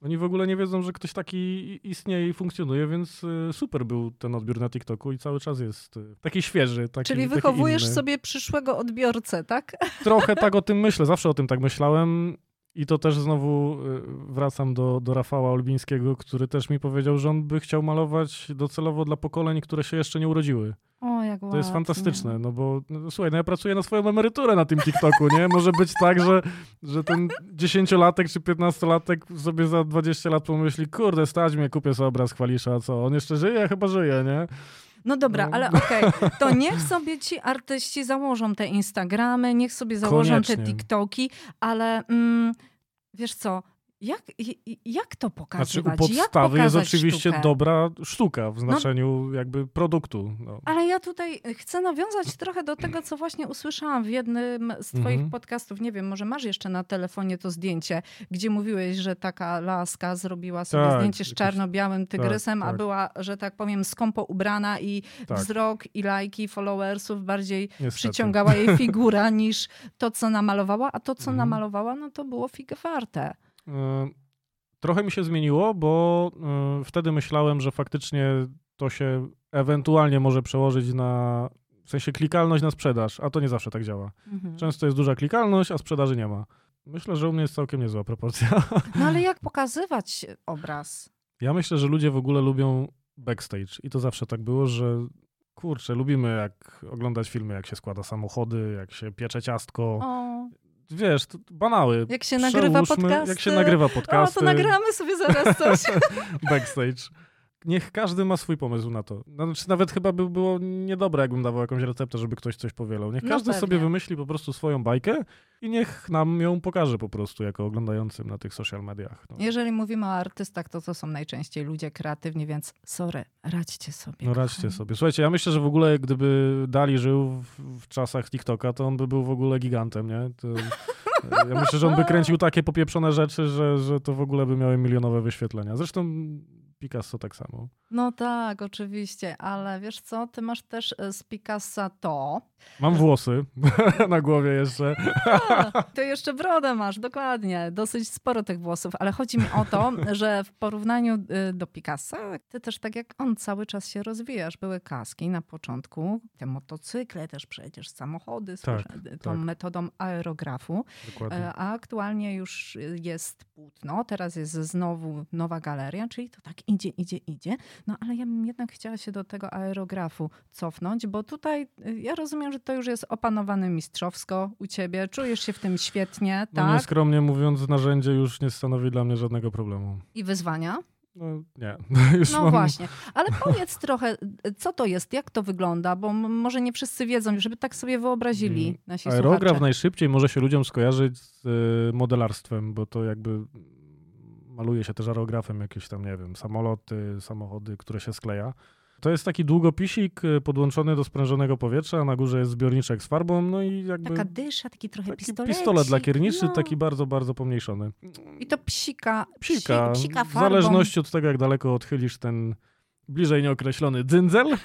oni w ogóle nie wiedzą, że ktoś taki istnieje i funkcjonuje, więc y, super był ten odbiór na TikToku i cały czas jest taki świeży, taki Czyli wychowujesz sobie przyszłego odbiorcę, tak? Trochę tak o tym myślę, zawsze o tym tak myślałem. I to też znowu y, wracam do, do Rafała Olbińskiego, który też mi powiedział, że on by chciał malować docelowo dla pokoleń, które się jeszcze nie urodziły. O, jak To jest ładnie. fantastyczne, no bo no, słuchaj, no ja pracuję na swoją emeryturę na tym TikToku, nie? Może być tak, że, że ten dziesięciolatek czy piętnastolatek sobie za 20 lat pomyśli, kurde, stać mnie, kupię sobie obraz Chwalisza, a co? On jeszcze żyje? Chyba żyje, nie? No dobra, No. ale okej, to niech sobie ci artyści założą te Instagramy, niech sobie założą te Koniecznie. TikToki, ale mm, wiesz co, jak, jak to Znaczy pokazywać? u jak podstawy jest oczywiście sztukę? dobra sztuka w znaczeniu jakby produktu. No. Ale ja tutaj chcę nawiązać trochę do tego, co właśnie usłyszałam w jednym z twoich Mhm. podcastów. Nie wiem, może masz jeszcze na telefonie to zdjęcie, gdzie mówiłeś, że taka laska zrobiła sobie Tak, zdjęcie z czarno-białym tygrysem, a tak. była, że tak powiem, skąpo ubrana i Tak. wzrok i lajki followersów bardziej Niestety. przyciągała jej figura niż to, co namalowała, a to, co Mhm. namalowała, no to było figę warte. Y, Trochę mi się zmieniło, bo y, wtedy myślałem, że faktycznie to się ewentualnie może przełożyć na, w sensie klikalność na sprzedaż, a to nie zawsze tak działa. Mhm. Często jest duża klikalność, a sprzedaży nie ma. Myślę, że u mnie jest całkiem niezła proporcja. No ale jak pokazywać obraz? Ja myślę, że ludzie w ogóle lubią backstage i to zawsze tak było, że kurczę, lubimy jak oglądać filmy, jak się składa samochody, jak się piecze ciastko. O, Wiesz, to banały. jak się nagrywa Przełóżmy, podcasty. Jak się nagrywa O, to nagramy sobie zaraz coś. backstage. Niech każdy ma swój pomysł na to. Znaczy, nawet chyba by było niedobre, jakbym dawał jakąś receptę, żeby ktoś coś powielał. Niech No każdy pewnie. sobie wymyśli po prostu swoją bajkę i niech nam ją pokaże po prostu jako oglądającym na tych social mediach. No, Jeżeli mówimy o artystach, to to są najczęściej ludzie kreatywni, więc sorry, radźcie sobie. no radźcie kochani. sobie. Słuchajcie, ja myślę, że w ogóle gdyby Dali żył w, w czasach TikToka, to on by był w ogóle gigantem, nie? To, ja myślę, że on by kręcił takie popieprzone rzeczy, że, że to w ogóle by miały milionowe wyświetlenia. Zresztą Picasso tak samo. No tak, oczywiście, ale wiesz co, ty masz też e, z Picassa to. Mam włosy na głowie jeszcze. A, ty jeszcze brodę masz, dokładnie. Dosyć sporo tych włosów, ale chodzi mi o to, że w porównaniu y, do Picassa, ty też tak jak on cały czas się rozwijasz. Były kaski na początku, te motocykle też przecież, samochody Tak, tą tak. metodą aerografu. Dokładnie. E, A aktualnie już jest płótno, teraz jest znowu nowa galeria, czyli to tak idzie, idzie, idzie. No ale ja bym jednak chciała się do tego aerografu cofnąć, bo tutaj y, ja rozumiem, że to już jest opanowane mistrzowsko u ciebie. Czujesz się w tym świetnie, No tak? nieskromnie mówiąc, narzędzie już nie stanowi dla mnie żadnego problemu. I wyzwania. No nie. już No mam... właśnie. Ale powiedz trochę, co to jest, jak to wygląda, bo może nie wszyscy wiedzą, żeby tak sobie wyobrazili Mm, nasi Aerograf słuchacze. najszybciej może się ludziom skojarzyć z y, modelarstwem, bo to jakby maluje się też aerografem jakieś tam, nie wiem, samoloty, samochody, które się skleja. To jest taki długopisik y, podłączony do sprężonego powietrza, a na górze jest zbiorniczek z farbą, no i jakby Taka dysza, taki trochę taki pistolecik. pistolet lakierniczy, no. taki bardzo, bardzo pomniejszony. I to psika, Psika, psi, psika w farbą. zależności od tego, jak daleko odchylisz ten bliżej nieokreślony dzyndzel,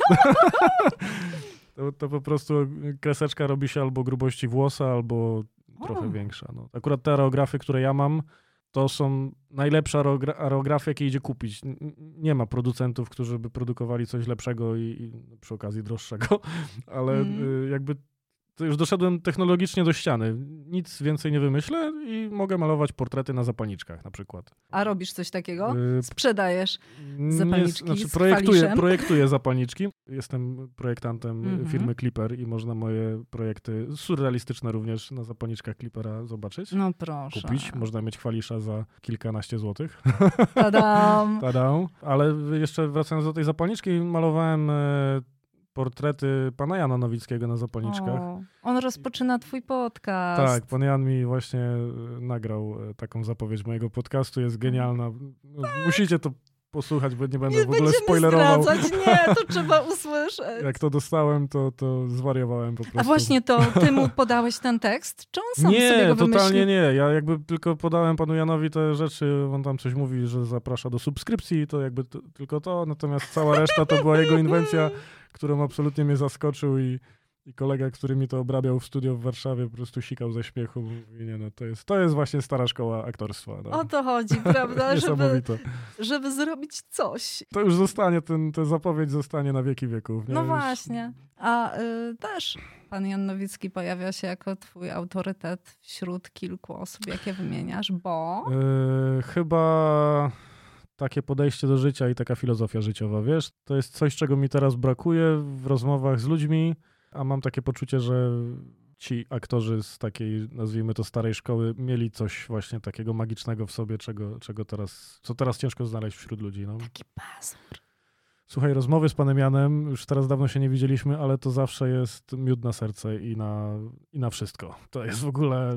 to, to po prostu kreseczka robi się albo grubości włosa, albo trochę O. większa. No. Akurat te aerografy, które ja mam, to są najlepsze aerogra- aerografy, jakie idzie kupić. Nie ma producentów, którzy by produkowali coś lepszego i, i przy okazji droższego, ale Mm. jakby to już doszedłem technologicznie do ściany. Nic więcej nie wymyślę i mogę malować portrety na zapalniczkach na przykład. A robisz coś takiego? Y, Sprzedajesz? nie- Zapalniczki znaczy z projektuję, projektuję zapalniczki. Jestem projektantem Mhm. firmy Clipper i można moje projekty, surrealistyczne również, na zapalniczkach Clippera zobaczyć. No proszę. Kupić. Można mieć kwalisza za kilkanaście złotych. Tadam. Tada. Ale jeszcze wracając do tej zapalniczki, malowałem e, portrety pana Jana Nowickiego na zapalniczkach. O, on rozpoczyna twój podcast. Tak, pan Jan mi właśnie e, nagrał e, taką zapowiedź mojego podcastu, jest genialna. Musicie to posłuchać, bo nie będę Nie w ogóle spoilerował. zdradzać, nie, to trzeba usłyszeć. Jak to dostałem, to, to zwariowałem po prostu. A właśnie to ty mu podałeś ten tekst? Czy on sam sobie Nie, go totalnie wymyślił? nie. Ja jakby tylko podałem panu Janowi te rzeczy, on tam coś mówi, że zaprasza do subskrypcji, to jakby t- tylko to, natomiast cała reszta to była jego inwencja, którą absolutnie mnie zaskoczył i, i kolega, który mi to obrabiał w studio w Warszawie, po prostu sikał ze śmiechu. Mówi, nie no, to jest, to jest właśnie stara szkoła aktorstwa. No. O to chodzi, prawda? żeby, żeby zrobić coś. To już zostanie, ten, ta zapowiedź zostanie na wieki wieków. Nie? No właśnie. A y, też pan Jan Nowicki pojawia się jako twój autorytet wśród kilku osób, jakie wymieniasz, bo... Yy, chyba takie podejście do życia i taka filozofia życiowa, wiesz? To jest coś, czego mi teraz brakuje w rozmowach z ludźmi, a mam takie poczucie, że ci aktorzy z takiej, nazwijmy to, starej szkoły mieli coś właśnie takiego magicznego w sobie, czego, czego teraz, co teraz ciężko znaleźć wśród ludzi. No. Taki pazur. Słuchaj, rozmowy z panem Janem, już teraz dawno się nie widzieliśmy, ale to zawsze jest miód na serce i na, i na wszystko. To jest w ogóle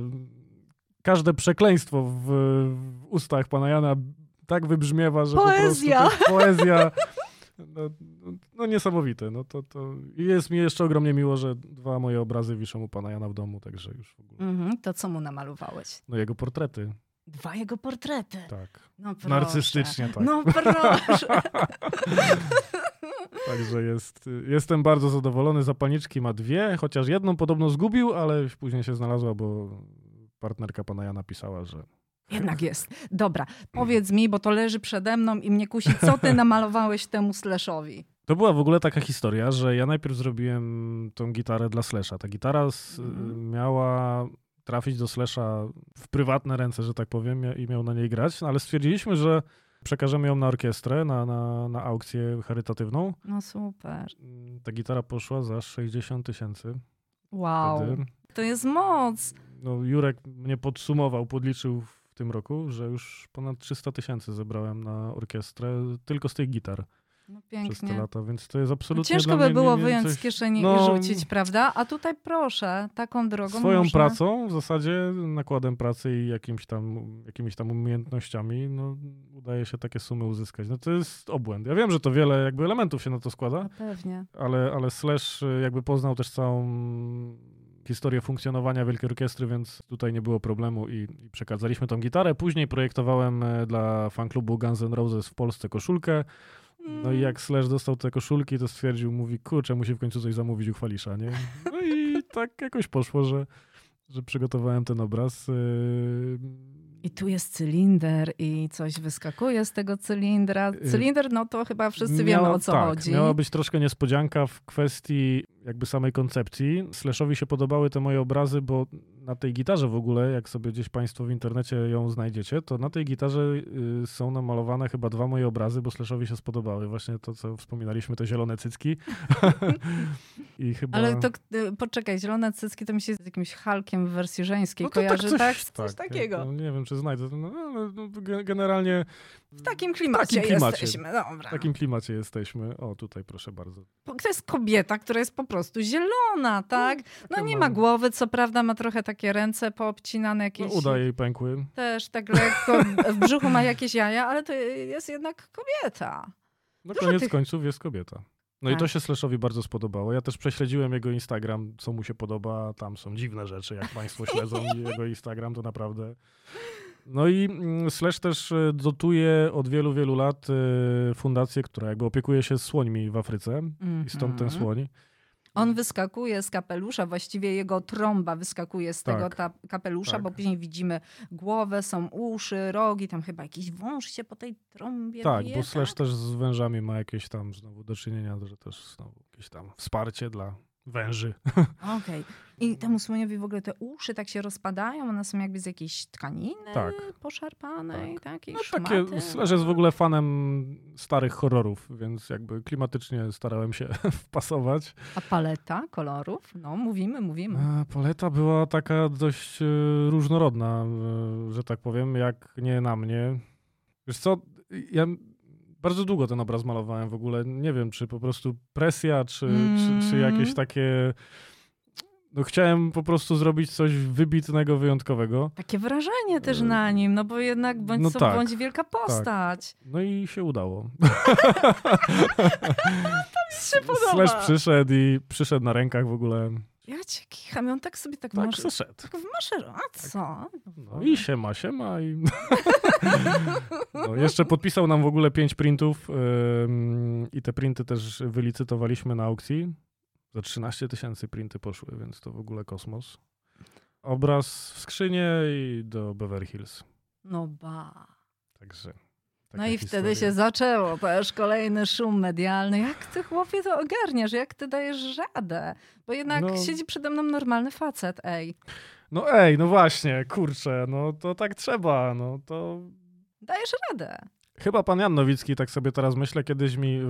każde przekleństwo w, w ustach pana Jana tak wybrzmiewa, że Poezja. po prostu to jest poezja. No, no, niesamowite. No to, to jest mi jeszcze ogromnie miło, że dwa moje obrazy wiszą u pana Jana w domu, także już w ogóle. Mhm, to co mu namalowałeś? No jego portrety, Dwa jego portrety. tak. No proszę. Narcystycznie, tak. No proszę. Także jest, jestem bardzo zadowolony. Zapalniczki ma dwie, chociaż jedną podobno zgubił, ale później się znalazła, bo partnerka pana Jana pisała, że Jednak jest. Dobra, powiedz mi, bo to leży przede mną i mnie kusi, co ty namalowałeś temu slashowi? To była w ogóle taka historia, że ja najpierw zrobiłem tą gitarę dla Slasha. Ta gitara Mhm. miała trafić do Slasha w prywatne ręce, że tak powiem, i miał na niej grać, no, ale stwierdziliśmy, że przekażemy ją na orkiestrę, na, na, na aukcję charytatywną. No super. Ta gitara poszła za 60 tysięcy. Wow. wtedy. To jest moc. No, Jurek mnie podsumował, podliczył w tym roku, że już ponad 300 tysięcy zebrałem na orkiestrę tylko z tych gitar No przez te pięknie. lata, więc to jest No absolutnie ciężko dla by było nie- nie wyjąć coś- z kieszeni No, i rzucić, prawda? A tutaj proszę, taką drogą Swoją można... pracą, w zasadzie nakładem pracy i jakimś tam, jakimiś tam umiejętnościami, no, udaje się takie sumy uzyskać. No to jest obłęd. Ja wiem, że to wiele jakby elementów się na to składa, No pewnie. ale, ale Slash jakby poznał też całą historię funkcjonowania Wielkiej Orkiestry, więc tutaj nie było problemu i, i przekazaliśmy tą gitarę. Później projektowałem e, dla fanklubu Guns N' Roses w Polsce koszulkę. No i jak Slash dostał te koszulki, to stwierdził, mówi, kurczę, musi w końcu coś zamówić u Chwalisza, nie? No i tak jakoś poszło, że, że przygotowałem ten obraz. Yy, I tu jest cylinder i coś wyskakuje z tego cylindra. Cylinder, no to chyba wszyscy wiemy o co tak, chodzi. Miała być troszkę niespodzianka w kwestii jakby samej koncepcji. Slashowi się podobały te moje obrazy, bo na tej gitarze w ogóle, jak sobie gdzieś Państwo w internecie ją znajdziecie, to na tej gitarze y, są namalowane chyba dwa moje obrazy, bo Slashowi się spodobały. Właśnie to, co wspominaliśmy, te zielone cycki. I chyba... Ale to y, poczekaj, zielone cycki to mi się z jakimś Halkiem w wersji żeńskiej No to kojarzy, coś, tak? Coś tak, takiego. No, nie wiem, czy znajdę. No, ale no, ge- generalnie W takim klimacie, takim klimacie. jesteśmy, dobra. w takim klimacie jesteśmy. O, tutaj proszę bardzo. To jest kobieta, która jest po prostu zielona, tak? No nie ma- głowy, co prawda ma trochę takie ręce poobcinane No, jakieś. uda jej pękły. Też tak lekko, w brzuchu ma jakieś jaja, ale to jest jednak kobieta. No Dużo koniec tych- końców jest kobieta. No i Tak. to się Slashowi bardzo spodobało. Ja też prześledziłem jego Instagram, co mu się podoba. Tam są dziwne rzeczy, jak państwo śledzą jego Instagram, to naprawdę... No i mm, Slash też e, dotuje od wielu, wielu lat e, fundację, która jakby opiekuje się słońmi w Afryce i stąd ten Mhm. słoń. On wyskakuje z kapelusza, właściwie jego trąba wyskakuje z tego Tak. ta kapelusza, Tak. bo później widzimy głowę, są uszy, rogi, tam chyba jakiś wąż się po tej trąbie Tak, bo Slash też z wężami ma jakieś tam znowu do czynienia, że też znowu jakieś tam wsparcie dla węży. Okej. I temu słoniowi w ogóle te uszy tak się rozpadają, one są jakby z jakiejś tkaniny Tak. poszarpanej, takiej No szmaty. takie, Slash jest w ogóle fanem starych horrorów, więc jakby klimatycznie starałem się wpasować. A paleta kolorów? No, mówimy, mówimy. A Paleta była taka dość e, różnorodna, e, że tak powiem, jak nie na mnie. Wiesz co, ja bardzo długo ten obraz malowałem w ogóle. Nie wiem, czy po prostu presja, czy, czy, czy Mm. jakieś takie... No chciałem po prostu zrobić coś wybitnego, wyjątkowego. Takie wrażenie też E, na nim, no bo jednak bądź, no co, tak, bądź wielka postać. No i się udało. się podoba. Slash przyszedł i przyszedł na rękach w ogóle. Ja cię kicham, i on tak sobie tak, Tak, masz, przyszedł. tak wmaszeru. A co? No i siema, siema i... no, jeszcze podpisał nam w ogóle pięć printów ym, i te printy też wylicytowaliśmy na aukcji. Za 13 tysięcy printy poszły, więc to w ogóle kosmos. Obraz w skrzynie i do Beverly Hills. No ba. Także... No taka i wtedy się historia. zaczęło, też kolejny szum medialny. Jak ty chłopie to ogarniasz? Jak ty dajesz radę? Bo jednak No. siedzi przede mną normalny facet, ej. No ej, no właśnie, kurczę, no to tak trzeba, no to... Dajesz radę. Chyba pan Jan Nowicki, tak sobie teraz myślę, kiedyś mi y,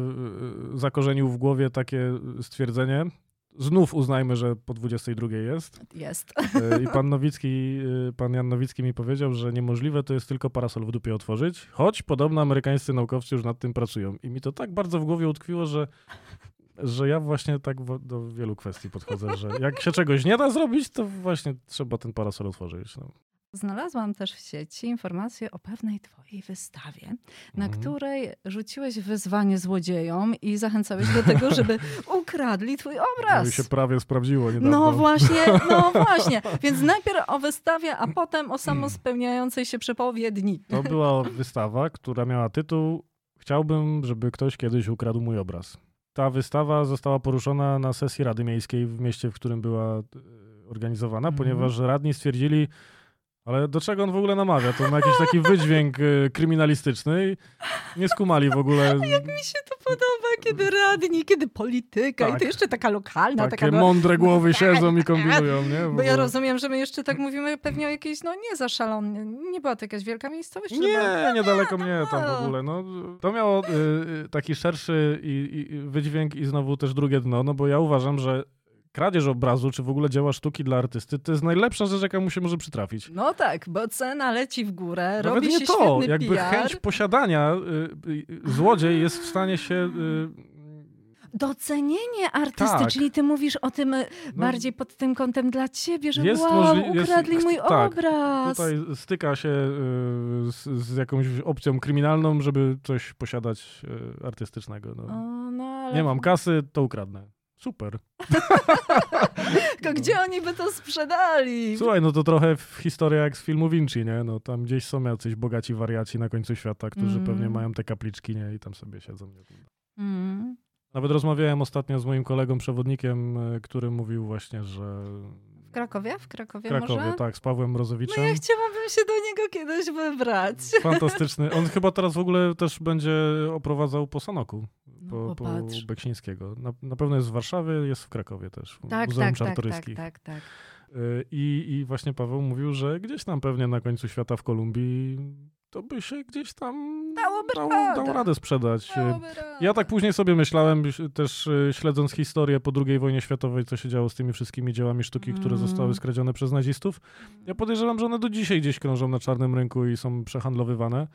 y, zakorzenił w głowie takie stwierdzenie. Znów uznajmy, że po 22 jest. Jest. Y, I pan Nowicki, y, pan Jan Nowicki mi powiedział, że niemożliwe to jest tylko parasol w dupie otworzyć, choć podobno amerykańscy naukowcy już nad tym pracują. I mi to tak bardzo w głowie utkwiło, że, że ja właśnie tak do wielu kwestii podchodzę, że jak się czegoś nie da zrobić, to właśnie trzeba ten parasol otworzyć. No. Znalazłam też w sieci informację o pewnej twojej wystawie, na Mhm. której rzuciłeś wyzwanie złodziejom i zachęcałeś do tego, żeby ukradli twój No obraz. i się prawie sprawdziło niedawno. No właśnie, no właśnie. Więc najpierw o wystawie, a potem o samospełniającej się przepowiedni. To była wystawa, która miała tytuł Chciałbym, żeby ktoś kiedyś ukradł mój obraz. Ta wystawa została poruszona na sesji Rady Miejskiej w mieście, w którym była e, organizowana, Mhm. ponieważ radni stwierdzili, ale do czego on w ogóle namawia? To ma jakiś taki wydźwięk e, kryminalistyczny i nie skumali w ogóle. Mi się to podoba, kiedy radni, kiedy polityka i Tak. to jeszcze taka lokalna, Takie taka... no- mądre głowy siedzą i kombinują, nie? Bo ja rozumiem, że my jeszcze tak mówimy pewnie o jakiejś, no nie za szalony, nie była to jakaś wielka miejscowość? była- Nie, niedaleko mnie tam w no. ogóle. No, to miało y, y, taki szerszy i, i wydźwięk i znowu też drugie dno, no bo ja uważam, że kradzież obrazu, czy w ogóle dzieła sztuki dla artysty, to jest najlepsza rzecz, jaka mu się może przytrafić. No tak, bo cena leci w górę, Nawet robi nie się to, świetny jakby PR. chęć posiadania, y, y, złodziej jest w stanie się... Y, Docenienie artysty, Tak. czyli ty mówisz o tym y, no, bardziej pod tym kątem dla ciebie, że Jest wow, możli- jest- ukradli mój tak, obraz. Tutaj styka się y, z, z jakąś opcją kryminalną, żeby coś posiadać y, artystycznego. No. O, no, ale... Nie mam kasy, to ukradnę. Super. Tylko gdzie oni by to sprzedali? Słuchaj, no to trochę w historia jak z filmu Vinci, nie? No tam gdzieś są jacyś bogaci wariaci na końcu świata, którzy Mm. pewnie mają te kapliczki, nie? I tam sobie siedzą. Nie? Mm. Nawet rozmawiałem ostatnio z moim kolegą przewodnikiem, e, który mówił właśnie, że W Krakowie? W Krakowie, Krakowie, może? tak, z Pawłem No Rozowiczem. ja chciałabym się do niego kiedyś wybrać. Fantastyczny. On chyba teraz w ogóle też będzie oprowadzał po Sanoku, No, po, po popatrz. Beksińskiego. Na, na pewno jest w Warszawie, jest w Krakowie też, w Tak, Muzeum tak, tak, tak, Czartoryskich. tak, tak. Y, I, I właśnie Paweł mówił, że gdzieś tam pewnie na końcu świata w Kolumbii to by się gdzieś tam Dałoby dało, radę. dało radę sprzedać. Y, Dałoby radę. Ja tak później sobie myślałem, y, też śledząc historię po II wojnie światowej, co się działo z tymi wszystkimi dziełami sztuki, które Mm. zostały skradzione przez nazistów. Ja podejrzewam, że one do dzisiaj gdzieś krążą na czarnym rynku i są przehandlowywane.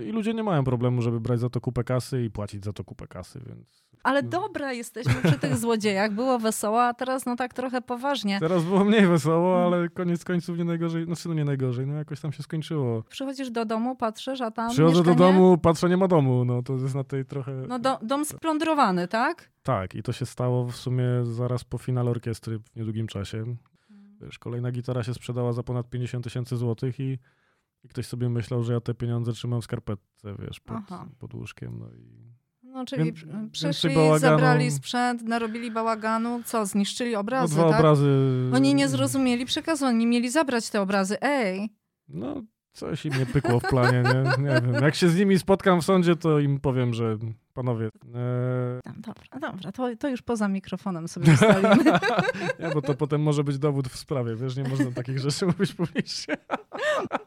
Y, I ludzie nie mają problemu, żeby brać za to kupę kasy i płacić za to kupę kasy, więc Ale dobra, jesteśmy przy tych złodziejach. Było wesoło, a teraz no tak trochę poważnie. teraz było mniej wesoło, Mm. ale koniec końców nie najgorzej, znaczy no nie najgorzej, no jakoś tam się skończyło. Przychodzisz do domu, patrzysz, a tam Przychodzę do mieszkanie... domu, patrzę, nie ma domu, no to jest na tej trochę... No do, dom splądrowany, tak? Tak, i to się stało w sumie zaraz po finale orkiestry w niedługim czasie. Wiesz, kolejna gitara się sprzedała za ponad 50 tysięcy złotych i, i ktoś sobie myślał, że ja te pieniądze trzymam w skarpetce, wiesz, pod, Aha. pod łóżkiem, no i... No, czyli Więc- przyszli, bałaganu. zabrali sprzęt, narobili bałaganu, co, zniszczyli No, obrazy, dwa tak? obrazy. Oni nie zrozumieli przekazu, oni mieli zabrać te obrazy. Ej, No, coś im nie pykło w planie, nie? Nie wiem. Jak się z nimi spotkam w sądzie, to im powiem, że panowie, e, dobra, dobra, to, to już poza mikrofonem sobie ustalimy. nie, bo to potem może być dowód w sprawie, wiesz, nie można takich rzeczy mówić publicznie.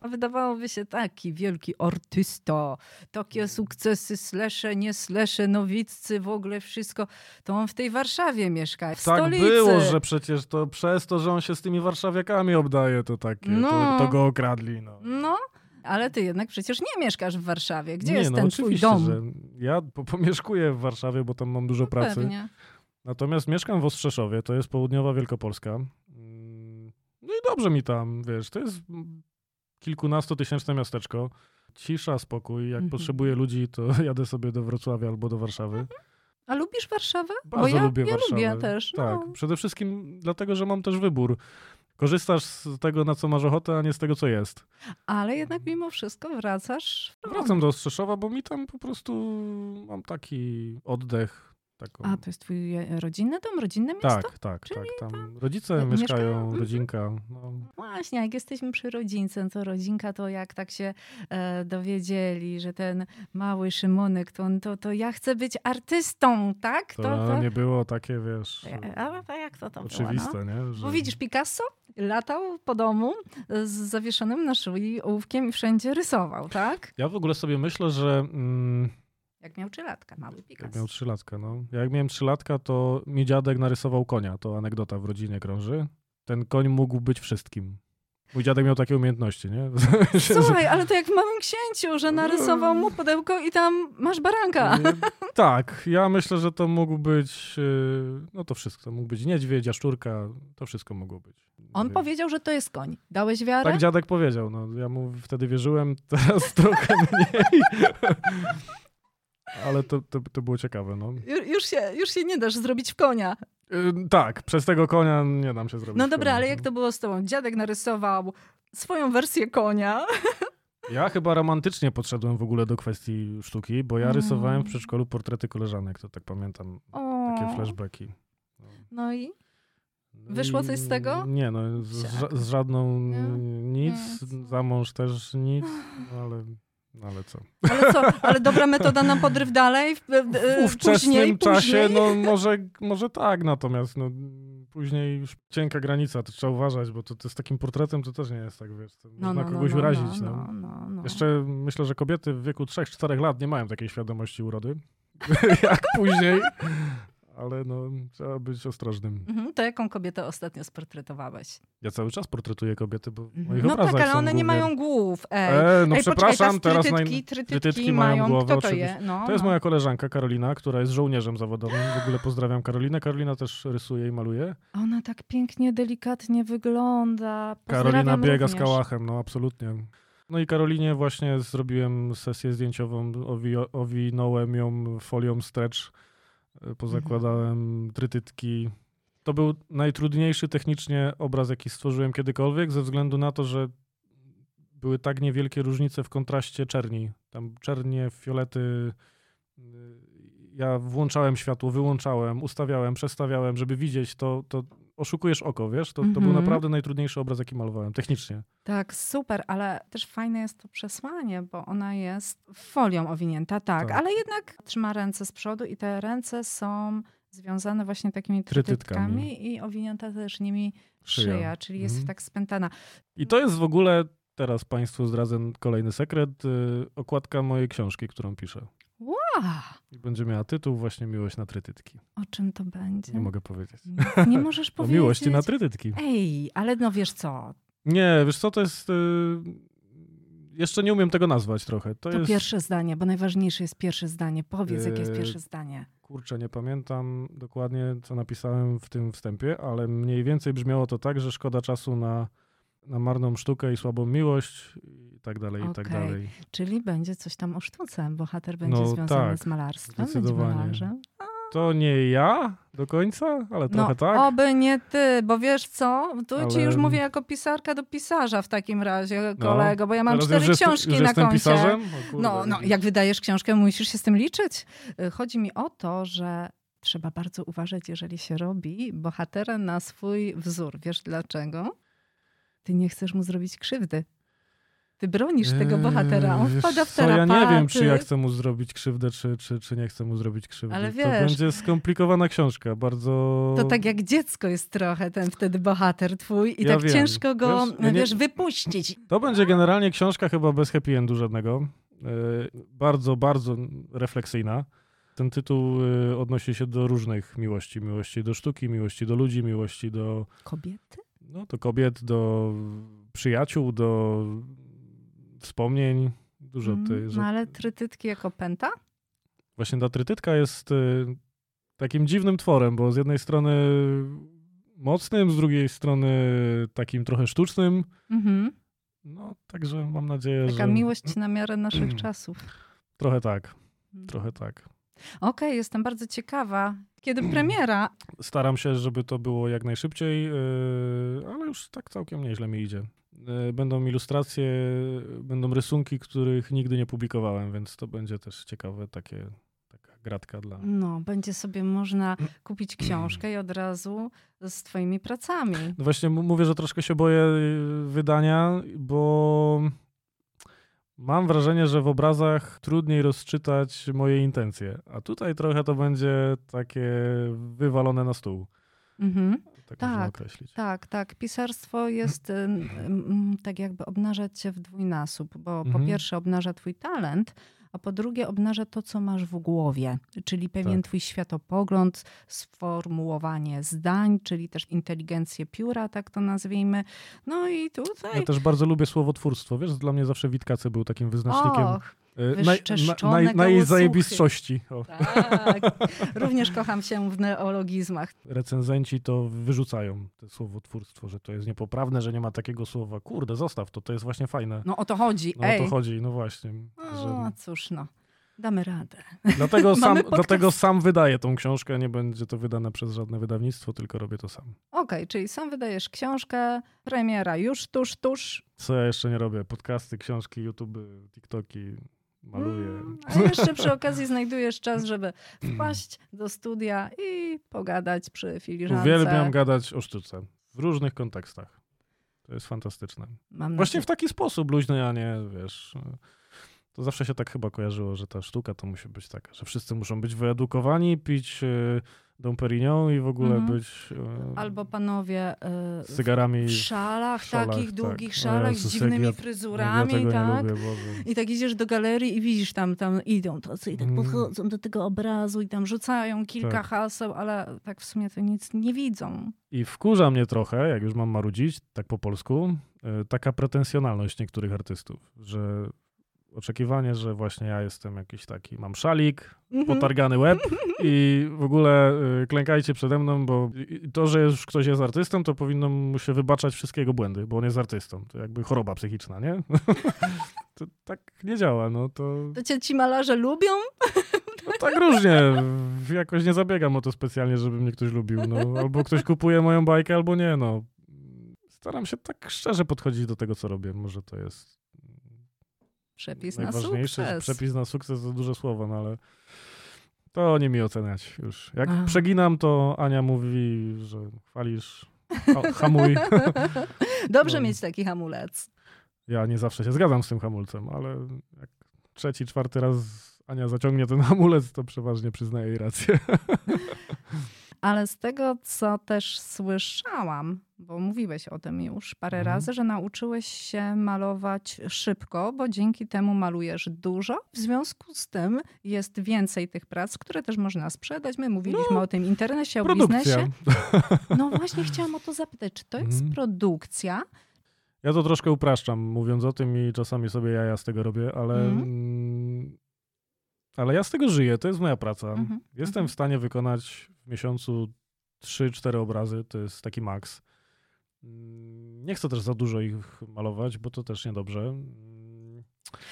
Wydawałoby się taki wielki artysta, takie sukcesy, slesze, nie slesze, nowiccy, w ogóle wszystko. To on w tej Warszawie mieszka, w Tak stolicy. było, że przecież to przez to, że on się z tymi warszawiakami obdaje, to takie, No. to, to go okradli, no. No, ale ty jednak przecież nie mieszkasz w Warszawie. Gdzie nie, jest no, ten twój oczywiście, dom? Że ja po, pomieszkuję w Warszawie, bo tam mam dużo pracy. Pewnie. Natomiast mieszkam w Ostrzeszowie, to jest południowa Wielkopolska. Mm, No i dobrze mi tam, wiesz, to jest kilkunastotysięczne miasteczko. Cisza, spokój. Jak Mhm. potrzebuję ludzi, to jadę sobie do Wrocławia albo do Warszawy. A lubisz Warszawę? Bardzo Bo ja lubię ja Warszawę. lubię też. Tak, No. przede wszystkim dlatego, że mam też wybór. Korzystasz z tego, na co masz ochotę, a nie z tego, co jest. Ale jednak mimo wszystko wracasz. Wracam do Ostrzeszowa, bo mi tam po prostu mam taki oddech. Taką... A, to jest twój e, rodzinny dom, rodzinne miasto? tak, tak, Czyli tak. Tam rodzice mieszkają? mieszkają, Mhm. rodzinka. No. Właśnie, jak jesteśmy przy rodzince, to rodzinka to jak tak się e, dowiedzieli, że ten mały Szymonek, to, to, to ja chcę być artystą, tak? To, nie było takie, wiesz, E, A, a jak to tam oczywiste, było, no? nie? Że... Bo widzisz, Picasso latał po domu z zawieszonym na szyi ołówkiem i wszędzie rysował, tak? Ja w ogóle sobie myślę, że mm, Jak miał trzylatka, mały jak Picasso. miał trzylatka, no. Jak miałem trzylatka, to mi dziadek narysował konia. To anegdota w rodzinie krąży. Ten koń mógł być wszystkim. Mój dziadek miał takie umiejętności, nie? Słuchaj, ale to jak w Małym Księciu, że narysował mu pudełko i tam masz baranka. że- tak, ja myślę, że to mógł być, yy, no to wszystko. To mógł być niedźwiedź, jaszczurka, to wszystko mogło być. On Wie- powiedział, że to jest koń. Dałeś wiarę? Tak dziadek powiedział, no. Ja mu wtedy wierzyłem, teraz trochę mniej. Ale to, to, to było ciekawe, no. Ju- Już się, już się nie dasz zrobić w konia. Yy, tak, przez tego konia nie dam się zrobić. No dobra, konia, ale no. jak to było z tobą? Dziadek narysował swoją wersję konia. Ja chyba romantycznie podszedłem w ogóle do kwestii sztuki, bo ja Mm. rysowałem w przedszkolu portrety koleżanek, to tak pamiętam, O, takie flashbacki. No. No i? No Wyszło coś z tego? Nie, no z, z żadną Nie? nic, Nic. za mąż też nic, no ale, no ale co. Ale co? Ale dobra metoda na podryw dalej? W, w, W ówczesnym później, czasie, później? no może, może tak, natomiast no, później już cienka granica, to trzeba uważać, bo to, to z takim portretem to też nie jest tak, wiesz, to można kogoś urazić. No, no, no, no. Jeszcze myślę, że kobiety w wieku 3-4 lat nie mają takiej świadomości urody, jak później, ale no, trzeba być ostrożnym. Mhm, to jaką kobietę ostatnio sportretowałeś? Ja cały czas portretuję kobiety, bo Mhm. moich No tak, ale one nie głównie- mają głów. Ej. E, no Ej, przepraszam, poczekaj, teraz trytytki, trytytki, trytytki mają głowę, Kto to oczywiście. je? No, To jest no. moja koleżanka Karolina, która jest żołnierzem zawodowym. W ogóle pozdrawiam Karolinę. Karolina też rysuje i maluje. Ona tak pięknie, delikatnie wygląda. Karolina Pozdrawiam biega z również. kałachem, no absolutnie. No i Karolinie właśnie zrobiłem sesję zdjęciową, owi- owinąłem ją folią stretch, pozakładałem trytytki. To był najtrudniejszy technicznie obraz, jaki stworzyłem kiedykolwiek, ze względu na to, że były tak niewielkie różnice w kontraście czerni. Tam czernie, fiolety. y, Ja włączałem światło, wyłączałem, ustawiałem, przestawiałem, żeby widzieć to, to oszukujesz oko, wiesz? To, to był Mhm. naprawdę najtrudniejszy obraz, jaki malowałem, technicznie. Tak, super, ale też fajne jest to przesłanie, bo ona jest folią owinięta, tak, Tak. ale jednak trzyma ręce z przodu i te ręce są związane właśnie takimi Trytytkami. trytytkami i owinięta też nimi szyja, Szyja. czyli jest Mhm. tak spętana. I to jest w ogóle, teraz Państwu zdradzę kolejny sekret, y, okładka mojej książki, którą piszę. A, I będzie miała tytuł właśnie Miłość na trytytki. o czym to będzie? Nie mogę powiedzieć. Nic nie możesz O powiedzieć. miłości na trytytki. Ej, ale no wiesz co, Nie, wiesz co, to jest... y, Jeszcze nie umiem tego nazwać trochę. To, to jest... pierwsze zdanie, bo najważniejsze jest pierwsze zdanie. Powiedz, jakie jest Yy, pierwsze zdanie. Kurczę, nie pamiętam dokładnie, co napisałem w tym wstępie, ale mniej więcej brzmiało to tak, że szkoda czasu na, na marną sztukę i słabą miłość i tak dalej, i tak dalej. Czyli będzie coś tam o sztuce. Bohater będzie No związany tak, z malarstwem, będzie malarzem. To nie ja do końca, ale No, trochę tak. oby nie ty, bo wiesz co, tu ci Ale- już mówię jako pisarka do pisarza w takim razie, kolego, bo ja mam Teraz cztery już książki już na koncie. pisarzem? No, no, jak wydajesz książkę, musisz się z tym liczyć. Y, Chodzi mi o to, że trzeba bardzo uważać, jeżeli się robi bohatera na swój wzór. Wiesz dlaczego? Ty nie chcesz mu zrobić krzywdy. Ty bronisz tego bohatera, on wpada w co, Ja tarapaty. nie wiem, czy ja chcę mu zrobić krzywdę, czy, czy, czy nie chcę mu zrobić krzywdy. Ale To wiesz- będzie skomplikowana książka, bardzo... To tak jak dziecko jest trochę ten wtedy bohater twój i Ja tak wiem. ciężko go, Wiesz, ja nie- wiesz, wypuścić. To będzie generalnie książka chyba bez happy endu żadnego. Yy, bardzo, bardzo refleksyjna. Ten tytuł yy, odnosi się do różnych miłości. Miłości do sztuki, miłości do ludzi, miłości do, Kobiety? No, do kobiet, do przyjaciół, do wspomnień. Dużo Mm, tej... No ale trytytki jako pęta? Właśnie ta trytytka jest y, takim dziwnym tworem, bo z jednej strony mocnym, z drugiej strony takim trochę sztucznym. Mhm. No, także mam nadzieję, Taka że... miłość na miarę naszych czasów. Trochę tak, Mm. trochę tak. Okej, jestem bardzo ciekawa. Kiedy premiera? Staram się, żeby to było jak najszybciej, yy, ale już tak całkiem nieźle mi idzie. Yy, Będą ilustracje, będą rysunki, których nigdy nie publikowałem, więc to będzie też ciekawe, takie, taka gratka dla... No, będzie sobie można kupić książkę i od razu z twoimi pracami. No właśnie mówię, że troszkę się boję y, wydania, bo mam wrażenie, że w obrazach trudniej rozczytać moje intencje, a tutaj trochę to będzie takie wywalone na stół. Mhm. Tak, Tak, określić. Tak, tak. Pisarstwo jest ym, tak jakby obnażać cię w dwójnasób, bo po Mhm. pierwsze obnaża twój talent, a po drugie obnaża to, co masz w głowie, czyli pewien Tak. twój światopogląd, sformułowanie zdań, czyli też inteligencję pióra, tak to nazwijmy. No i tutaj... Ja też bardzo lubię słowotwórstwo. Wiesz, dla mnie zawsze Witkacy był takim wyznacznikiem Och, naj, gołosłuchy. najzajebistości. O. tak. Również kocham się w neologizmach. Recenzenci to wyrzucają, to słowotwórstwo, że to jest niepoprawne, że nie ma takiego słowa. Kurde, zostaw to, to jest właśnie fajne. No o to chodzi. No o Ej. to chodzi, no właśnie. O, Że... cóż no. Damy radę. Dlatego, sam, dlatego sam wydaję tą książkę, nie będzie to wydane przez żadne wydawnictwo, tylko robię to sam. Okej, czyli sam wydajesz książkę, premiera już tuż, tuż. Co ja jeszcze nie robię? Podcasty, książki, YouTube, TikToki, maluję. Mm, A jeszcze przy okazji znajdujesz czas, żeby wpaść do studia i pogadać przy filiżance. Uwielbiam gadać o sztuce w różnych kontekstach. To jest fantastyczne. Mam Właśnie w taki sposób luźny, a nie, wiesz... To zawsze się tak chyba kojarzyło, że ta sztuka to musi być taka, że wszyscy muszą być wyedukowani, pić e, Dom Perignon i w ogóle Mhm. być e, Albo panowie y, z cygarami. w szalach, w szalach, takich tak. długich szalach Jezus, z dziwnymi ja- fryzurami, ja tak? lubię. I tak idziesz do galerii i widzisz tam, tam idą tacy i tak Mm. podchodzą do tego obrazu i tam rzucają kilka Tak. haseł, ale tak w sumie to nic nie widzą. I wkurza mnie trochę, jak już mam marudzić, tak po polsku, e, taka pretensjonalność niektórych artystów, że oczekiwanie, że właśnie ja jestem jakiś taki, mam szalik, Mhm. potargany łeb i w ogóle y, klękajcie przede mną, bo to, że już ktoś jest artystą, to powinno mu się wybaczać wszystkie jego błędy, bo on jest artystą. To jakby choroba psychiczna, nie? to tak nie działa, no to To cię ci malarze lubią? no, tak różnie. Jakoś nie zabiegam o to specjalnie, żeby mnie ktoś lubił. No, albo ktoś kupuje moją bajkę, albo nie, no. Staram się tak szczerze podchodzić do tego, co robię. Może to jest Przepis na sukces. Przepis na sukces to duże słowo, no ale to nie mi oceniać już. Jak A. przeginam, to Ania mówi, że chwalisz, ha- hamuj. Dobrze No. mieć taki hamulec. Ja nie zawsze się zgadzam z tym hamulcem, ale jak trzeci, czwarty raz Ania zaciągnie ten hamulec, to przeważnie przyznaję jej rację. Ale z tego, co też słyszałam, bo mówiłeś o tym już parę Mhm. razy, że nauczyłeś się malować szybko, bo dzięki temu malujesz dużo. W związku z tym jest więcej tych prac, które też można sprzedać. My mówiliśmy No, o tym internecie, o Produkcja. biznesie. No właśnie chciałam o to zapytać, czy to jest Mhm. produkcja? Ja to troszkę upraszczam, mówiąc o tym i czasami sobie jaja z tego robię, ale, Mhm. Ale ja z tego żyję, to jest moja praca. Mhm, Jestem mhm. w stanie wykonać w miesiącu 3-4 obrazy, to jest taki maks. Mm, Nie chcę też za dużo ich malować, bo to też niedobrze.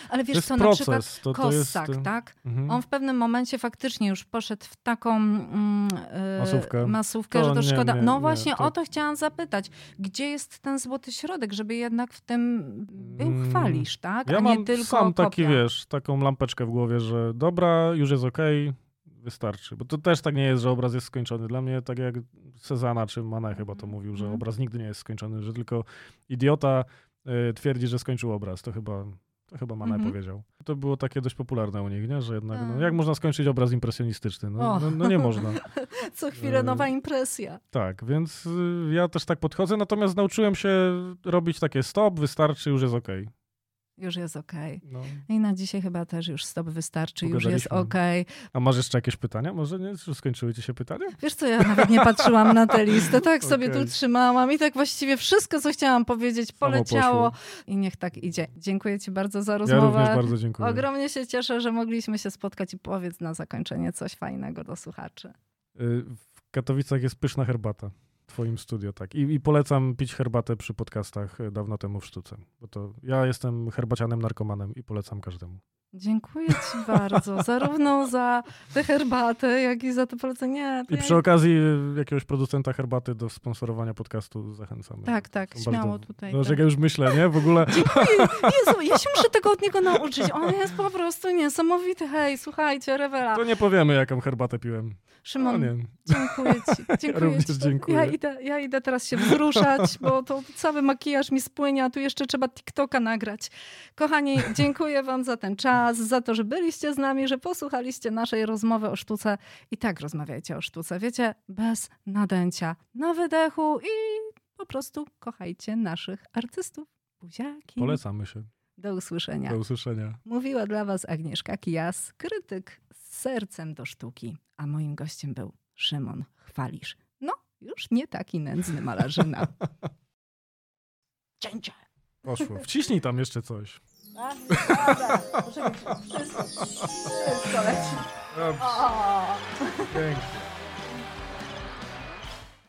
Ale wiesz jest co, na proces. przykład to, to jest, Kossak, y, tak? mhm. On w pewnym momencie faktycznie już poszedł w taką mm, e, Masówkę. masówkę, To że to nie, szkoda. nie, no nie, właśnie to- o to chciałam zapytać. Gdzie jest ten złoty środek, żeby jednak w tym był Mm, chwalisz, tak? Ja A mam sam taki, kopia. wiesz, taką lampeczkę w głowie, że dobra, już jest okej, wystarczy. Bo to też tak nie jest, że obraz jest skończony. Dla mnie tak jak Cezana czy Manet chyba to Mhm, mówił, że mhm. obraz nigdy nie jest skończony, że tylko idiota y, twierdzi, że skończył obraz. To chyba, to chyba Manet Mhm. powiedział. To było takie dość popularne u nich, nie? Że jednak, no, Tak. jak można skończyć obraz impresjonistyczny? No, no, no nie można. Co chwilę Y, nowa impresja. Tak, więc y, ja też tak podchodzę, natomiast nauczyłem się robić takie stop, wystarczy, już jest okej. Już jest okej. No. I na dzisiaj chyba też już stop wystarczy, już jest okej. A masz jeszcze jakieś pytania? Może nie? Czy skończyły ci się pytania? Wiesz co, ja nawet nie patrzyłam na tę listę, tak sobie Okej. tu trzymałam i tak właściwie wszystko, co chciałam powiedzieć, poleciało i niech tak idzie. Dziękuję ci bardzo za Ja rozmowę. również bardzo dziękuję. Ogromnie się cieszę, że mogliśmy się spotkać i powiedz na zakończenie coś fajnego do słuchaczy. Y, W Katowicach jest pyszna herbata. Twoim studio, tak. I, I polecam pić herbatę przy podcastach y, dawno temu w sztuce. Bo to ja jestem herbacianem narkomanem i polecam każdemu. Dziękuję ci bardzo, zarówno za tę herbatę, jak i za to polecenie. I przy okazji y, jakiegoś producenta herbaty do sponsorowania podcastu zachęcamy. Tak, tak, Są śmiało bardzo- tutaj. No, tak. ja już myślę, nie? W ogóle Jezu, ja się muszę tego od niego nauczyć. On jest po prostu niesamowity. Hej, słuchajcie, rewela. to nie powiemy, jaką herbatę piłem. Szymon, No dziękuję ci. Dziękuję również ci. dziękuję. Ja idę, ja idę teraz się wzruszać, bo to cały makijaż mi spłynie, a tu jeszcze trzeba TikToka nagrać. Kochani, dziękuję wam za ten czas, za to, że byliście z nami, że posłuchaliście naszej rozmowy o sztuce. I tak rozmawiajcie o sztuce, wiecie, bez nadęcia, na wydechu i po prostu kochajcie naszych artystów. Buziaki. Polecamy się. Do usłyszenia. Do usłyszenia. Mówiła dla Was Agnieszka Kijas, krytyk z sercem do sztuki, a moim gościem był Szymon Chwalisz. No, już nie taki nędzny malarzyna. Cięcie. Poszło. Wciśnij tam jeszcze coś. Wszystko, wszystko leci. O! Pięknie.